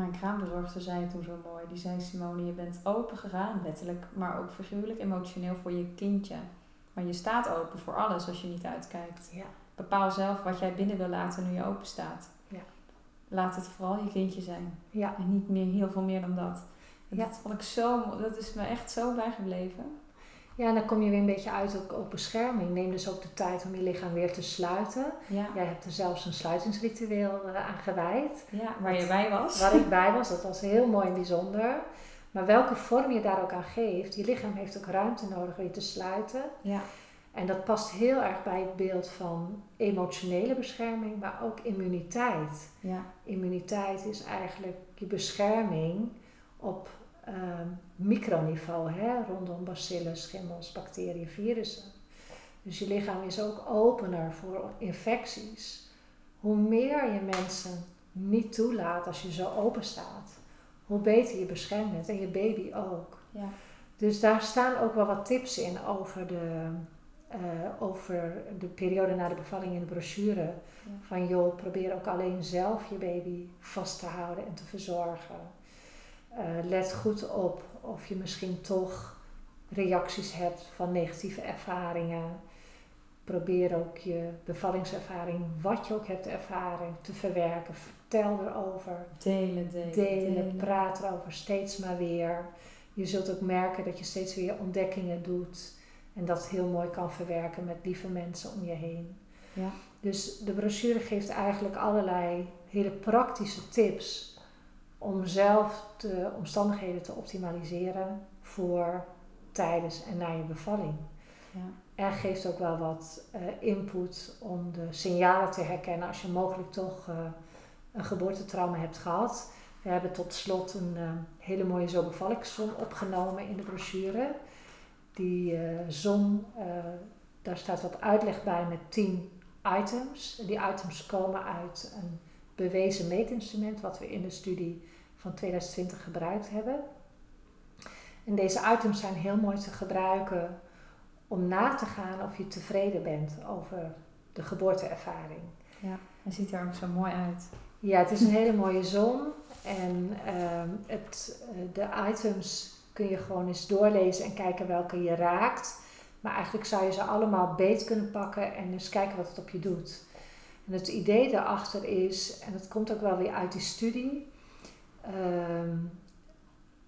Mijn kraambezorgster zei toen zo mooi. Die zei, Simone, je bent open gegaan, letterlijk, maar ook figuurlijk, emotioneel voor je kindje. Maar je staat open voor alles als je niet uitkijkt. Ja. Bepaal zelf wat jij binnen wil laten nu je open staat. Ja. Laat het vooral je kindje zijn. Ja. En niet meer heel veel meer dan dat. En dat vond ik zo, dat is me echt zo bijgebleven. Ja, en dan kom je weer een beetje uit op, op bescherming. Neem dus ook de tijd om je lichaam weer te sluiten. Ja. Jij hebt er zelfs een sluitingsritueel uh, aan gewijd. Ja, waar je bij was. Waar ik bij was, dat was heel mooi en bijzonder. Maar welke vorm je daar ook aan geeft, je lichaam heeft ook ruimte nodig om je te sluiten. Ja. En dat past heel erg bij het beeld van emotionele bescherming, maar ook immuniteit. Ja. Immuniteit is eigenlijk je bescherming op uh, microniveau, hè, rondom bacillen, schimmels, bacteriën, virussen. Dus je lichaam is ook opener voor infecties. Hoe meer je mensen niet toelaat als je zo open staat, hoe beter je beschermd bent en je baby ook. Ja. Dus daar staan ook wel wat tips in over de, uh, over de periode na de bevalling in de brochure. Ja. Van joh, probeer ook alleen zelf je baby vast te houden en te verzorgen. Uh, let goed op of je misschien toch reacties hebt van negatieve ervaringen. Probeer ook je bevallingservaring, wat je ook hebt ervaren, te verwerken. Vertel erover. Delen, delen, delen, delen. praat erover, steeds maar weer. Je zult ook merken dat je steeds weer ontdekkingen doet. En dat heel mooi kan verwerken met lieve mensen om je heen. Ja. Dus de brochure geeft eigenlijk allerlei hele praktische tips om zelf de omstandigheden te optimaliseren voor, tijdens en na je bevalling. Ja. En geeft ook wel wat uh, input om de signalen te herkennen als je mogelijk toch uh, een geboortetrauma hebt gehad. We hebben tot slot een uh, hele mooie zo bevallingszon opgenomen in de brochure. Die zon, daar staat wat uitleg bij met 10 items. Die items komen uit een bewezen meetinstrument wat we in de studie van 2020 gebruikt hebben. En deze items zijn heel mooi te gebruiken om na te gaan of je tevreden bent over de geboorteervaring. Ja, hij ziet er ook zo mooi uit. Ja, het is een hele mooie zon. En uh, het, de items kun je gewoon eens doorlezen en kijken welke je raakt. Maar eigenlijk zou je ze allemaal beet kunnen pakken en eens kijken wat het op je doet. En het idee daarachter is, en dat komt ook wel weer uit die studie. Uh,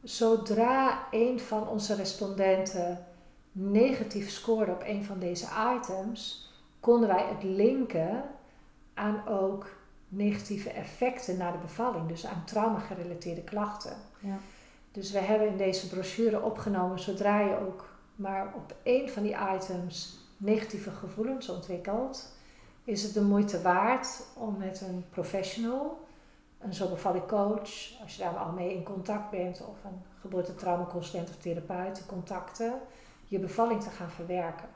zodra een van onze respondenten negatief scoorde op een van deze items, konden wij het linken aan ook negatieve effecten na de bevalling, dus aan trauma-gerelateerde klachten. Ja. Dus we hebben in deze brochure opgenomen, zodra je ook maar op één van die items negatieve gevoelens ontwikkelt, is het de moeite waard om met een professional, een zo bevalling coach, als je daar al mee in contact bent, of een geboortetraumaconsulent of therapeut te contacten, je bevalling te gaan verwerken.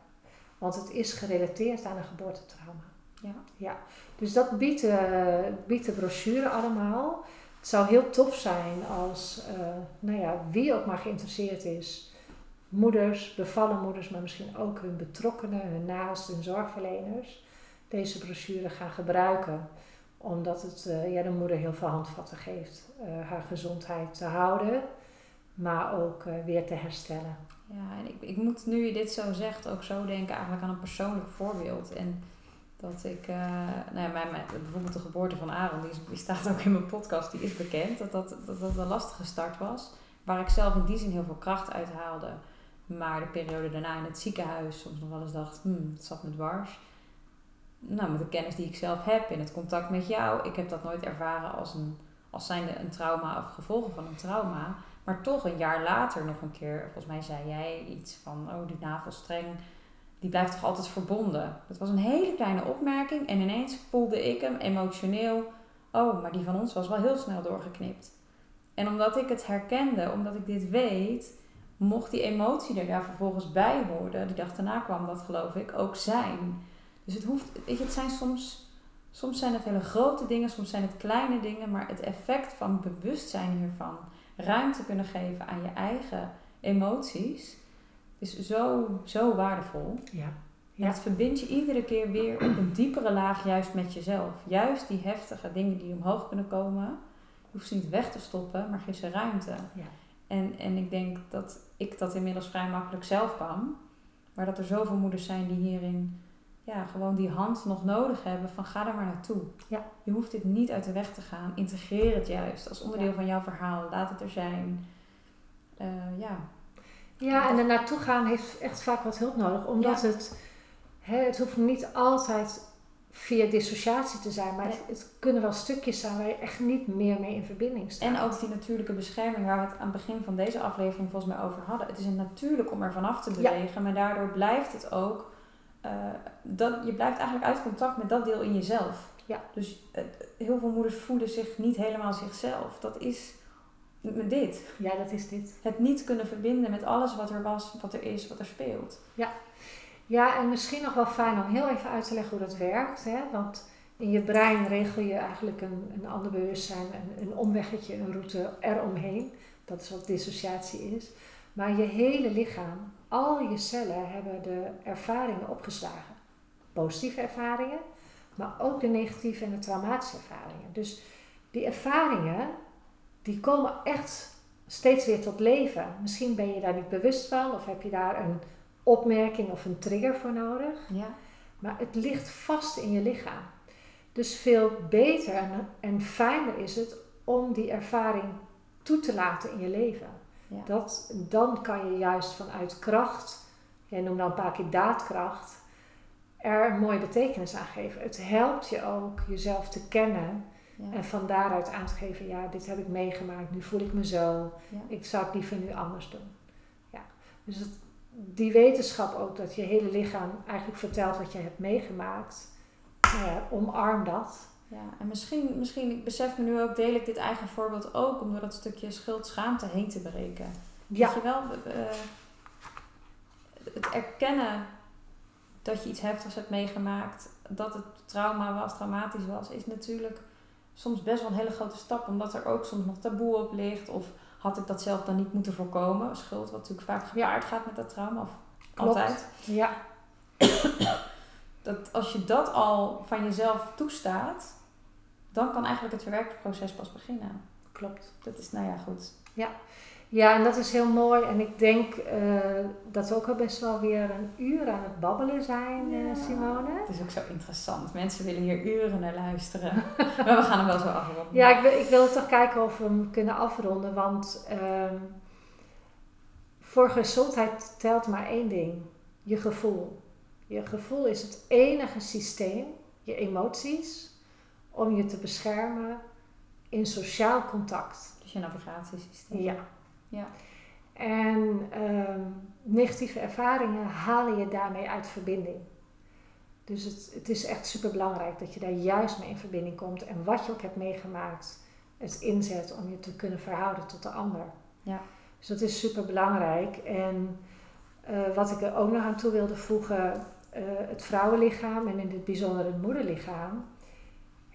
Want het is gerelateerd aan een geboortetrauma. Ja. ja. Dus dat biedt, uh, biedt de brochure allemaal. het zou heel tof zijn als, uh, nou ja, wie ook maar geïnteresseerd is, moeders, bevallen moeders, maar misschien ook hun betrokkenen, hun naasten, hun zorgverleners, deze brochure gaan gebruiken. Omdat het uh, ja, de moeder heel veel handvatten geeft uh, haar gezondheid te houden, maar ook weer te herstellen. Ja, en ik, ik moet nu je dit zo zegt ook zo denken eigenlijk aan een persoonlijk voorbeeld. En dat ik, nou ja, mijn, mijn, bijvoorbeeld de geboorte van Aaron, die, staat ook in mijn podcast, die is bekend, dat dat, dat een lastige start was. Waar ik zelf in die zin heel veel kracht uit haalde. Maar de periode daarna in het ziekenhuis soms nog wel eens dacht, hmm, het zat me dwars. Nou, met de kennis die ik zelf heb in het contact met jou, ik heb dat nooit ervaren als, een, als zijnde een trauma of gevolgen van een trauma. Maar toch een jaar later nog een keer, volgens mij zei jij iets van, oh die navelstreng, die blijft toch altijd verbonden. Dat was een hele kleine opmerking en ineens voelde ik hem emotioneel, oh, maar die van ons was wel heel snel doorgeknipt. En omdat ik het herkende, omdat ik dit weet, mocht die emotie er daar vervolgens bij horen. Die dag daarna kwam dat geloof ik ook zijn. Dus het hoeft, weet je, het zijn soms, soms zijn het hele grote dingen, soms zijn het kleine dingen, maar het effect van bewustzijn hiervan ruimte kunnen geven aan je eigen emoties, is zo, zo waardevol. Ja. Ja. Het verbindt je iedere keer weer op een diepere laag juist met jezelf. Juist die heftige dingen die omhoog kunnen komen. Je hoeft ze niet weg te stoppen, maar geef ze ruimte. Ja. En, en ik denk dat ik dat inmiddels vrij makkelijk zelf kan. Maar dat er zoveel moeders zijn die hierin ja, gewoon die hand nog nodig hebben van ga er maar naartoe. Ja. Je hoeft dit niet uit de weg te gaan. Integreer het juist als onderdeel van jouw verhaal. Laat het er zijn. Uh, ja. Ja, en er naartoe gaan heeft echt vaak wat hulp nodig. Omdat het, hè, het hoeft niet altijd via dissociatie te zijn. Maar het, kunnen wel stukjes zijn waar je echt niet meer mee in verbinding staat. En ook die natuurlijke bescherming waar we het aan het begin van deze aflevering volgens mij over hadden. Het is een natuurlijk om er vanaf te bewegen. Maar daardoor blijft het ook uh, dat, je blijft eigenlijk uit contact met dat deel in jezelf. Ja. Dus uh, heel veel moeders voelen zich niet helemaal zichzelf. Dat is dit. Ja, dat is dit. Het niet kunnen verbinden met alles wat er was, wat er is, wat er speelt. Ja, ja en misschien nog wel fijn om heel even uit te leggen hoe dat werkt. Hè? Want in je brein regel je eigenlijk een, een ander bewustzijn, een, een omweggetje, een route eromheen. Dat is wat dissociatie is. Maar je hele lichaam, al je cellen hebben de ervaringen opgeslagen. Positieve ervaringen, maar ook de negatieve en de traumatische ervaringen. Dus die ervaringen, die komen echt steeds weer tot leven. Misschien ben je daar niet bewust van of heb je daar een opmerking of een trigger voor nodig. Ja. Maar het ligt vast in je lichaam. Dus veel beter en, en fijner is het om die ervaring toe te laten in je leven. Ja. Dat, dan kan je juist vanuit kracht, jij noemde dan een paar keer daadkracht, er een mooie betekenis aan geven. Het helpt je ook jezelf te kennen Ja. en van daaruit aan te geven, ja, dit heb ik meegemaakt, nu voel ik me zo, Ja. ik zou het liever nu anders doen. Ja. Dus het, die wetenschap ook, dat je hele lichaam eigenlijk vertelt wat je hebt meegemaakt, nou ja, omarm dat. Ja, en misschien, misschien, ik besef me nu ook, deel ik dit eigen voorbeeld ook om door dat stukje schuld-schaamte heen te breken. Ja, Weet je wel, het erkennen dat je iets heftigs hebt meegemaakt, dat het trauma was, traumatisch was, is natuurlijk soms best wel een hele grote stap, omdat er ook soms nog taboe op ligt. Of had ik dat zelf dan niet moeten voorkomen? Schuld, wat natuurlijk vaak gepaard gaat met dat trauma, of Klopt. altijd. ja, Dat als je dat al van jezelf toestaat, dan kan eigenlijk het verwerkingsproces pas beginnen. klopt. Dat is, nou ja, goed. Ja, en dat is heel mooi. En ik denk eh, dat we ook al best wel weer een uur aan het babbelen zijn, eh, Ja. Simone. Het is ook zo interessant. Mensen willen hier uren naar luisteren. maar we gaan hem wel zo afronden. Ja, ik wil, ik wil toch kijken of we hem kunnen afronden. Want ehm, voor gezondheid telt maar één ding. Je gevoel. Je gevoel is het enige systeem, je emoties, om je te beschermen in sociaal contact. Dus je navigatiesysteem. Ja. Ja. En ehm, negatieve ervaringen halen je daarmee uit verbinding. Dus het, het is echt super belangrijk dat je daar juist mee in verbinding komt. En wat je ook hebt meegemaakt, het inzet om je te kunnen verhouden tot de ander. Ja. Dus dat is super belangrijk. En eh, wat ik er ook nog aan toe wilde voegen, eh, het vrouwenlichaam en in het bijzonder het moederlichaam,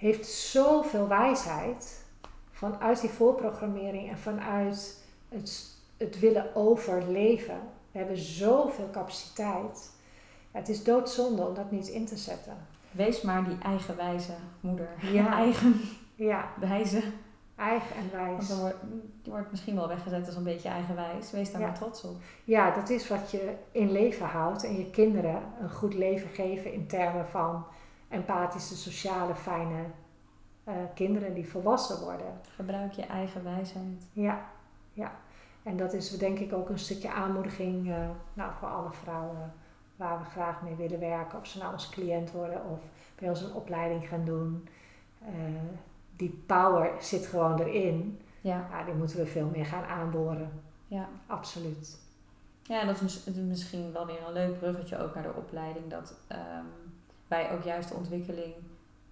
heeft zoveel wijsheid vanuit die voorprogrammering en vanuit het, het willen overleven. We hebben zoveel capaciteit. Het is doodzonde om dat niet in te zetten. Wees maar die eigenwijze moeder. Ja. Eigen Ja, wijze. eigen en Want wijs. dan wordt, je wordt misschien wel weggezet als een beetje eigenwijs. Wees daar Ja. maar trots op. Ja, dat is wat je in leven houdt en je kinderen een goed leven geven in termen van empathische, sociale, fijne eh, kinderen die volwassen worden. Gebruik je eigen wijsheid. Ja, ja. En dat is denk ik ook een stukje aanmoediging eh, nou, voor alle vrouwen waar we graag mee willen werken. Of ze nou ons cliënt worden of bij ons een opleiding gaan doen. Eh, die power zit gewoon erin. Ja, die moeten we veel meer gaan aanboren. ja. Absoluut. Ja, dat is misschien wel weer een leuk bruggetje ook naar de opleiding. Dat ehm, wij ook juist de ontwikkeling,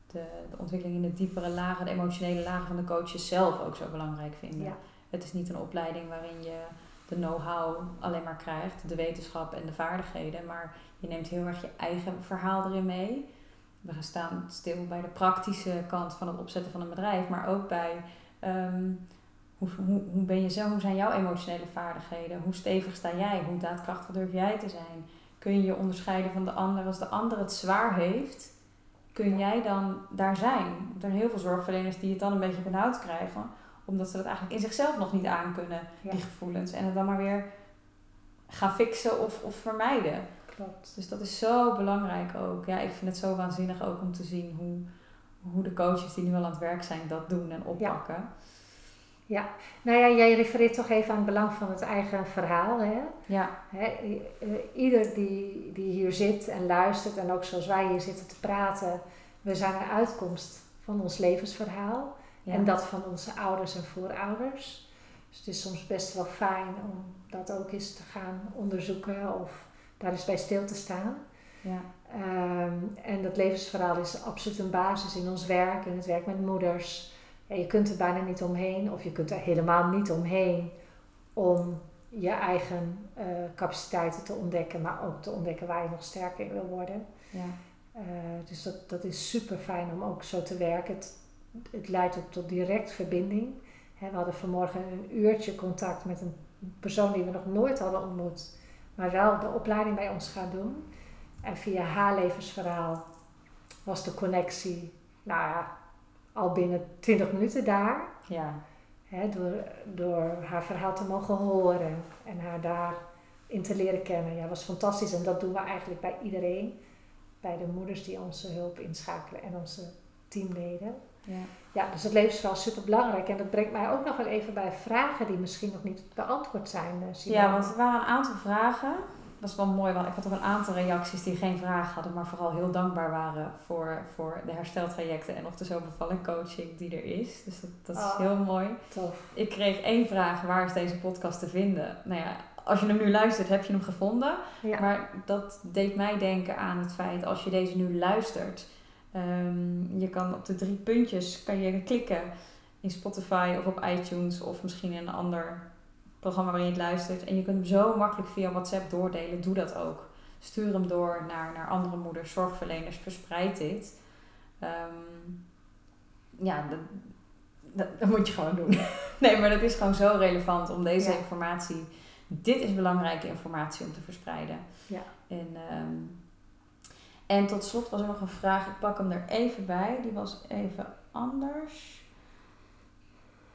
de, de ontwikkeling in de diepere lagen, de emotionele lagen van de coaches zelf ook zo belangrijk vinden. Ja. Het is niet een opleiding waarin je de know-how alleen maar krijgt, de wetenschap en de vaardigheden, maar je neemt heel erg je eigen verhaal erin mee. We gaan staan stil bij de praktische kant van het opzetten van een bedrijf, maar ook bij ehm, hoe, hoe, hoe ben je zelf, hoe zijn jouw emotionele vaardigheden? Hoe stevig sta jij? Hoe daadkrachtig durf jij te zijn? Kun je je onderscheiden van de ander? Als de ander het zwaar heeft, kun jij dan daar zijn? Er zijn heel veel zorgverleners die het dan een beetje benauwd krijgen, omdat ze dat eigenlijk in zichzelf nog niet aankunnen, Ja. die gevoelens. En het dan maar weer gaan fixen of, of vermijden. Klopt. Dus dat is zo belangrijk ook. Ja, ik vind het zo waanzinnig ook om te zien hoe, hoe de coaches die nu al aan het werk zijn dat doen en oppakken. Nou ja, jij refereert toch even aan het belang van het eigen verhaal. Hè? Ja, Hè, eh, ieder die, die hier zit en luistert, en ook zoals wij hier zitten te praten, we zijn een uitkomst van ons levensverhaal. ja. En dat van onze ouders en voorouders. Dus het is soms best wel fijn om dat ook eens te gaan onderzoeken of daar eens bij stil te staan. ja. Ehm, en dat levensverhaal is absoluut een basis in ons werk, in het werk met moeders. Ja, je kunt er bijna niet omheen, of je kunt er helemaal niet omheen om je eigen eh, capaciteiten te ontdekken, maar ook te ontdekken waar je nog sterker in wil worden. ja. Eh, dus dat, dat is super fijn om ook zo te werken. Het, het leidt ook tot direct verbinding. Hè, we hadden vanmorgen een uurtje contact met een persoon die we nog nooit hadden ontmoet, maar wel de opleiding bij ons gaat doen. En via haar levensverhaal was de connectie, nou ja, al binnen 20 minuten daar. ja. Hè, door, door haar verhaal te mogen horen en haar daarin te leren kennen. Ja, was fantastisch. En dat doen we eigenlijk bij iedereen. Bij de moeders die onze hulp inschakelen en onze teamleden. ja. Ja, dus het levensverhaal is super belangrijk. En dat brengt mij ook nog wel even bij vragen die misschien nog niet beantwoord zijn. eh, Simone. Ja, want er waren een aantal vragen. Dat is wel mooi, want ik had ook een aantal reacties die geen vraag hadden, maar vooral heel dankbaar waren voor, voor de hersteltrajecten en of de zo bevalling coaching die er is. Dus dat, dat is Oh. heel mooi. Tof. Ik kreeg één vraag, waar is deze podcast te vinden? Nou ja, als je hem nu luistert, heb je hem gevonden. Ja. Maar dat deed mij denken aan het feit, als je deze nu luistert, ehm, je kan op de drie puntjes kan je klikken in Spotify of op iTunes of misschien in een ander programma waarin je het luistert. En je kunt hem zo makkelijk via WhatsApp doordelen. Doe dat ook. Stuur hem door naar, naar andere moeders, zorgverleners. Verspreid dit. Ehm, ja, dat, dat, dat moet je gewoon doen. nee, maar dat is gewoon zo relevant om deze Ja. informatie. Dit is belangrijke informatie om te verspreiden. Ja. En, ehm, en tot slot was er nog een vraag. Ik pak hem er even bij. Die was even anders.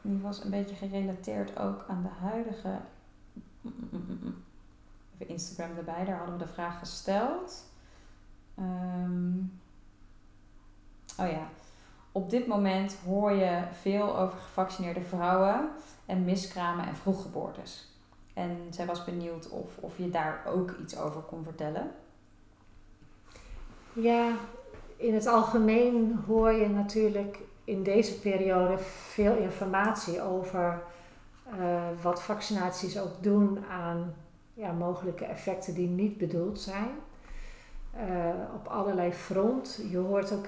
Die was een beetje gerelateerd ook aan de huidige. Even Instagram erbij, daar hadden we de vraag gesteld. Ehm, oh ja. Op dit moment hoor je veel over gevaccineerde vrouwen en miskramen en vroeggeboortes. En zij was benieuwd of, of je daar ook iets over kon vertellen. Ja, in het algemeen hoor je natuurlijk in deze periode veel informatie over eh, wat vaccinaties ook doen aan ja, mogelijke effecten die niet bedoeld zijn. Eh, op allerlei front. Je hoort ook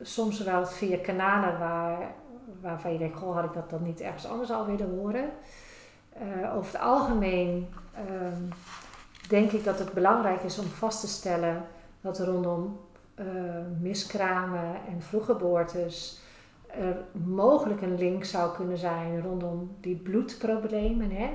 soms wel via kanalen waar, waarvan je denkt, goh, had ik dat dan niet ergens anders al willen horen. Eh, over het algemeen ehm, denk ik dat het belangrijk is om vast te stellen dat rondom miskramen en vroeggeboortes er mogelijk een link zou kunnen zijn rondom die bloedproblemen. Hè?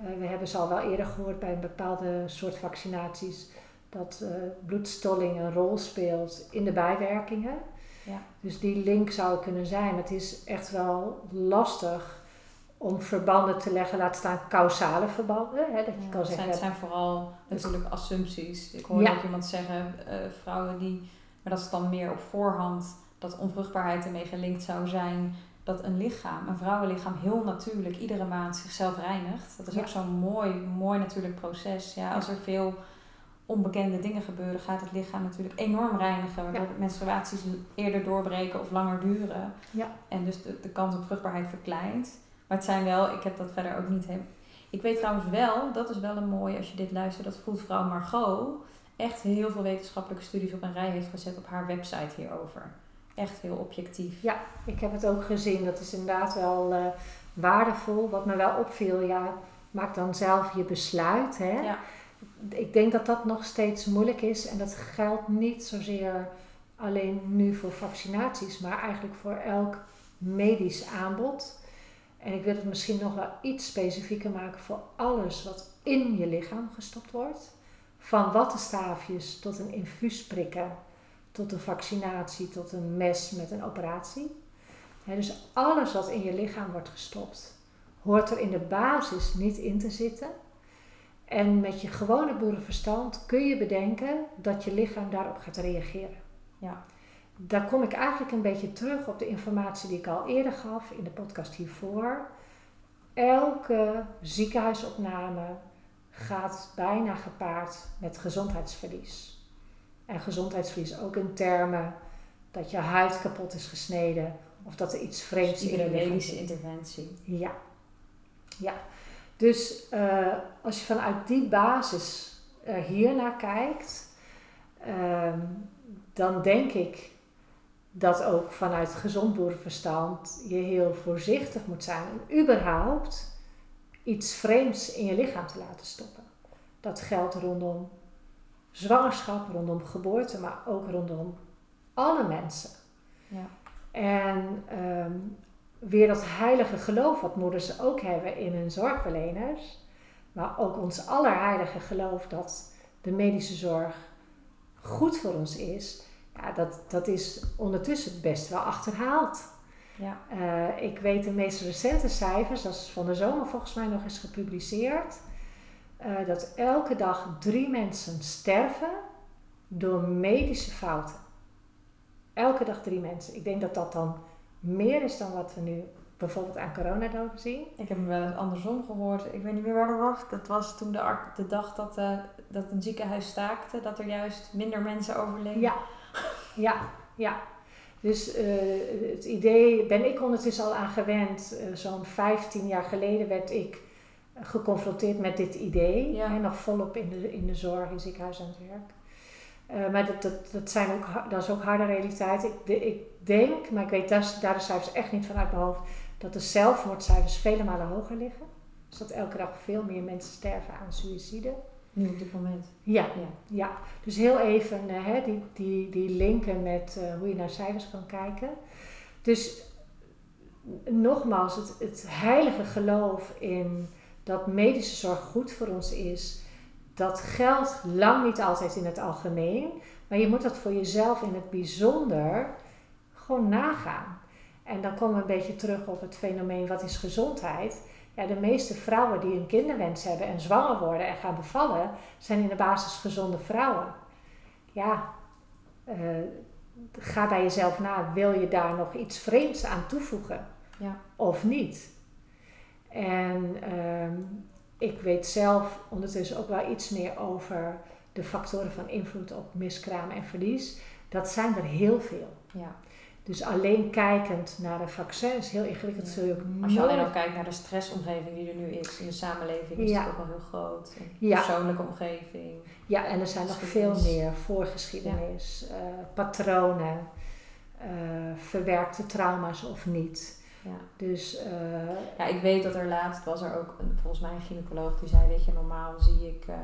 Uh, we hebben ze al wel eerder gehoord bij een bepaalde soort vaccinaties dat uh, bloedstolling een rol speelt in de bijwerkingen. Ja. Dus die link zou kunnen zijn. Het is echt wel lastig om verbanden te leggen, laat staan causale verbanden. Hè, dat je kan zeggen, het zijn vooral natuurlijk assumpties. Ik hoorde ook iemand zeggen, uh, vrouwen die, maar dat is dan meer op voorhand, dat onvruchtbaarheid ermee gelinkt zou zijn dat een lichaam, een vrouwenlichaam, heel natuurlijk iedere maand zichzelf reinigt. Dat is ook zo'n mooi, mooi natuurlijk proces. Ja, als er veel onbekende dingen gebeuren, gaat het lichaam natuurlijk enorm reinigen, waardoor ja. menstruaties eerder doorbreken of langer duren. Ja. En dus de, de kans op vruchtbaarheid verkleint. Maar het zijn wel, ik heb dat verder ook niet helemaal. Ik weet trouwens wel, dat is wel een mooi als je dit luistert, dat voelt vrouw Margot echt heel veel wetenschappelijke studies op een rij heeft gezet op haar website hierover. Echt heel objectief. Ja, ik heb het ook gezien. Dat is inderdaad wel uh, waardevol. Wat me wel opviel, ja, maak dan zelf je besluit. Hè? Ja ik denk dat dat nog steeds moeilijk is. En dat geldt niet zozeer alleen nu voor vaccinaties, maar eigenlijk voor elk medisch aanbod. En ik wil het misschien nog wel iets specifieker maken voor alles wat in je lichaam gestopt wordt. Van wattenstaafjes tot een infuus prikken, tot een vaccinatie, tot een mes met een operatie. dus alles wat in je lichaam wordt gestopt, hoort er in de basis niet in te zitten. En met je gewone boerenverstand kun je bedenken dat je lichaam daarop gaat reageren. Ja. Daar kom ik eigenlijk een beetje terug op de informatie die ik al eerder gaf in de podcast hiervoor. Elke ziekenhuisopname gaat bijna gepaard met gezondheidsverlies. En gezondheidsverlies ook in termen dat je huid kapot is gesneden of dat er iets vreemds dus in je medische interventie. Ja. Ja. Dus uh, als je vanuit die basis uh, hiernaar kijkt, uh, dan denk ik dat ook vanuit gezond boerenverstand je heel voorzichtig moet zijn om überhaupt iets vreemds in je lichaam te laten stoppen. Dat geldt rondom zwangerschap, rondom geboorte, maar ook rondom alle mensen. Ja. En um, weer dat heilige geloof wat moeders ook hebben in hun zorgverleners. Maar ook ons allerheilige geloof dat de medische zorg goed voor ons is. Ja, dat, dat is ondertussen best wel achterhaald. Ja. Uh, ik weet de meest recente cijfers, dat is van de zomer volgens mij nog eens gepubliceerd. Uh, dat elke dag drie mensen sterven door medische fouten. Elke dag drie mensen. Ik denk dat dat dan meer is dan wat we nu bijvoorbeeld aan coronadoden zien. Ik heb hem wel eens andersom gehoord. Ik weet niet meer waar dat was. Dat was toen de, de dag dat, uh, dat een ziekenhuis staakte, dat er juist minder mensen overleden. Ja, ja, ja. Dus uh, het idee ben ik ondertussen al aan gewend. Uh, Zo'n 15 jaar geleden werd ik geconfronteerd met dit idee. Ja. En nog volop in de, in de zorg, in ziekenhuis aan het werk. Uh, maar dat, dat, dat, zijn ook, dat is ook harde realiteit. Ik, de, ik denk, maar ik weet daar, daar de cijfers echt niet vanuit mijn hoofd, dat de zelfmoordcijfers vele malen hoger liggen. Dus dat elke dag veel meer mensen sterven aan suïcide. Nu op dit moment. Ja, ja. ja. dus heel even uh, hè, die, die, die linken met uh, hoe je naar cijfers kan kijken. Dus nogmaals, het, het heilige geloof in dat medische zorg goed voor ons is dat geldt lang niet altijd in het algemeen, maar je moet dat voor jezelf in het bijzonder gewoon nagaan. En dan komen we een beetje terug op het fenomeen wat is gezondheid. Ja, de meeste vrouwen die een kinderwens hebben en zwanger worden en gaan bevallen, zijn in de basis gezonde vrouwen. Ja, uh, ga bij jezelf na, wil je daar nog iets vreemds aan toevoegen ja. of niet? En uh, ik weet zelf ondertussen ook wel iets meer over de factoren van invloed op miskraam en verlies. Dat zijn er heel veel. Ja. Dus alleen kijkend naar de vaccins, heel ingewikkeld zul je ook Als je alleen al kijkt naar de stressomgeving die er nu is in de samenleving, is ja. het ook wel heel groot. ja. persoonlijke omgeving. Ja, en er zijn nog veel meer voorgeschiedenis, ja. uh, patronen, uh, verwerkte trauma's of niet. Ja. Dus, uh, ja, ik weet dat er laatst was er ook een, volgens mij een gynaecoloog die zei, weet je, normaal zie ik, uh,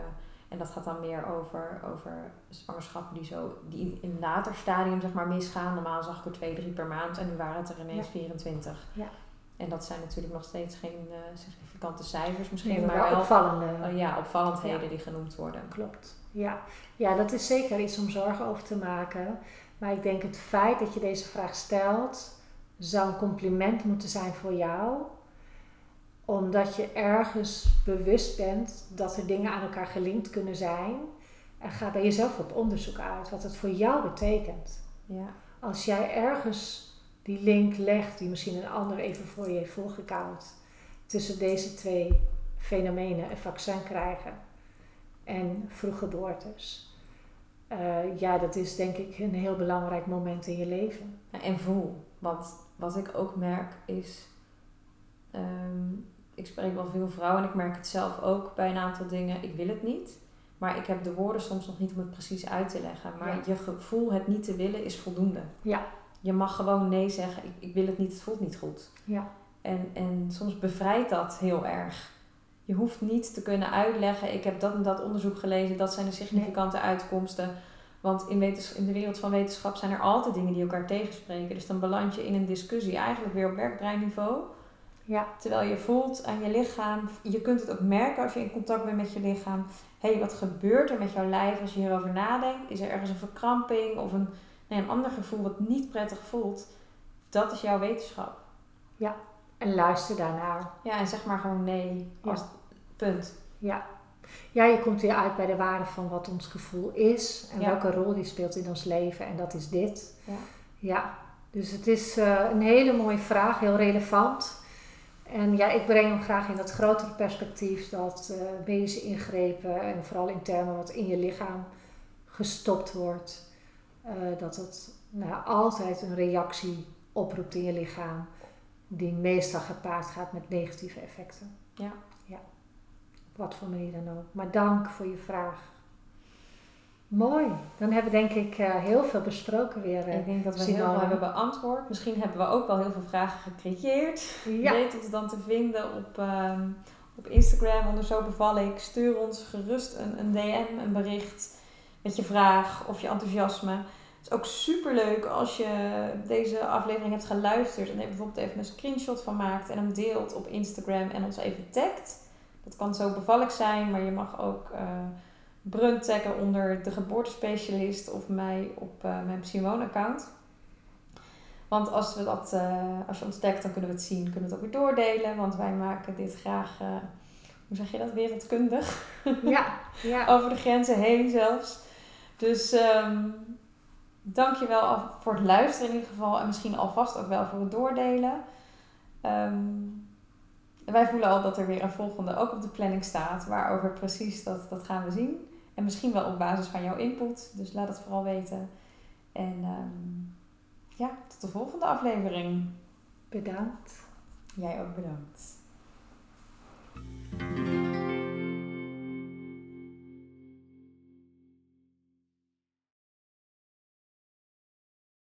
En dat gaat dan meer over, over zwangerschappen die zo die in later stadium zeg maar misgaan. Normaal zag ik er twee, drie per maand en nu waren het er ineens Ja. 24. Ja. En dat zijn natuurlijk nog steeds geen eh, significante cijfers misschien, Nee, maar maar wel opvallende. ja, opvallendheden Ja. die genoemd worden. Klopt. Ja. ja, dat is zeker iets om zorgen over te maken. Maar ik denk het feit dat je deze vraag stelt, zou een compliment moeten zijn voor jou. Omdat je ergens bewust bent dat er dingen aan elkaar gelinkt kunnen zijn. En ga bij jezelf op onderzoek uit wat het voor jou betekent. Ja. Als jij ergens die link legt, die misschien een ander even voor je heeft voorgekoud, tussen deze twee fenomenen, een vaccin krijgen en vroeggeboortes. Eh ja, dat is denk ik een heel belangrijk moment in je leven. En voel. Want wat ik ook merk is. ehm, ik spreek wel veel vrouwen en ik merk het zelf ook bij een aantal dingen. Ik wil het niet. Maar ik heb de woorden soms nog niet om het precies uit te leggen. Maar Ja. je gevoel het niet te willen is voldoende. Ja. Je mag gewoon nee zeggen. Ik, ik wil het niet, het voelt niet goed. Ja. En, en soms bevrijdt dat heel erg. Je hoeft niet te kunnen uitleggen. Ik heb dat en dat onderzoek gelezen. Dat zijn de significante uitkomsten. Want in, in de wereld van wetenschap zijn er altijd dingen die elkaar tegenspreken. Dus dan beland je in een discussie eigenlijk weer op werkbreinniveau. Ja. Terwijl je voelt aan je lichaam. Je kunt het ook merken als je in contact bent met je lichaam. Hé, hey, wat gebeurt er met jouw lijf als je hierover nadenkt? Is er ergens een verkramping of een, nee, een ander gevoel wat niet prettig voelt? Dat is jouw wetenschap. En luister daarnaar. Ja, en zeg maar gewoon nee. Als, Punt. Ja. Ja, je komt weer uit bij de waarde van wat ons gevoel is en Ja. welke rol die speelt in ons leven. En dat is dit. Ja. Ja, dus het is eh, een hele mooie vraag, heel relevant. En ja, ik breng hem graag in dat grotere perspectief dat eh medische ingrepen en vooral in termen wat in je lichaam gestopt wordt, eh, dat het nou, altijd een reactie oproept in je lichaam die meestal gepaard gaat met negatieve effecten. Ja. Wat voor manier dan ook. Maar dank voor je vraag. Mooi. Dan hebben we denk ik eh, heel veel besproken weer. eh. Ik denk dat we Simone. heel veel hebben beantwoord. Misschien hebben we ook wel heel veel vragen gecreëerd. ja. Weet ons dan te vinden op, ehm, op Instagram onder Zo Beval ik. Stuur ons gerust een, een DM, een bericht met je vraag of je enthousiasme. Het is ook super leuk als je deze aflevering hebt geluisterd en er bijvoorbeeld even een screenshot van maakt en hem deelt op Instagram en ons even tagt. Dat kan zo bevallig zijn, maar je mag ook eh Brun taggen onder de geboortespecialist of mij op eh, mijn Simone account. Want als, we dat, eh, als je ons tagt, dan kunnen we het zien, kunnen we het ook weer doordelen. Want wij maken dit graag, hoe zeg je dat, wereldkundig. ja, ja. Over de grenzen heen zelfs. Dus ehm dankjewel voor het luisteren in ieder geval. En misschien alvast ook wel voor het doordelen. Ehm, wij voelen al dat er weer een volgende ook op de planning staat. Waarover precies, dat, dat gaan we zien. En misschien wel op basis van jouw input. Dus laat het vooral weten. En ehm, ja, tot de volgende aflevering. Bedankt. Jij ook bedankt.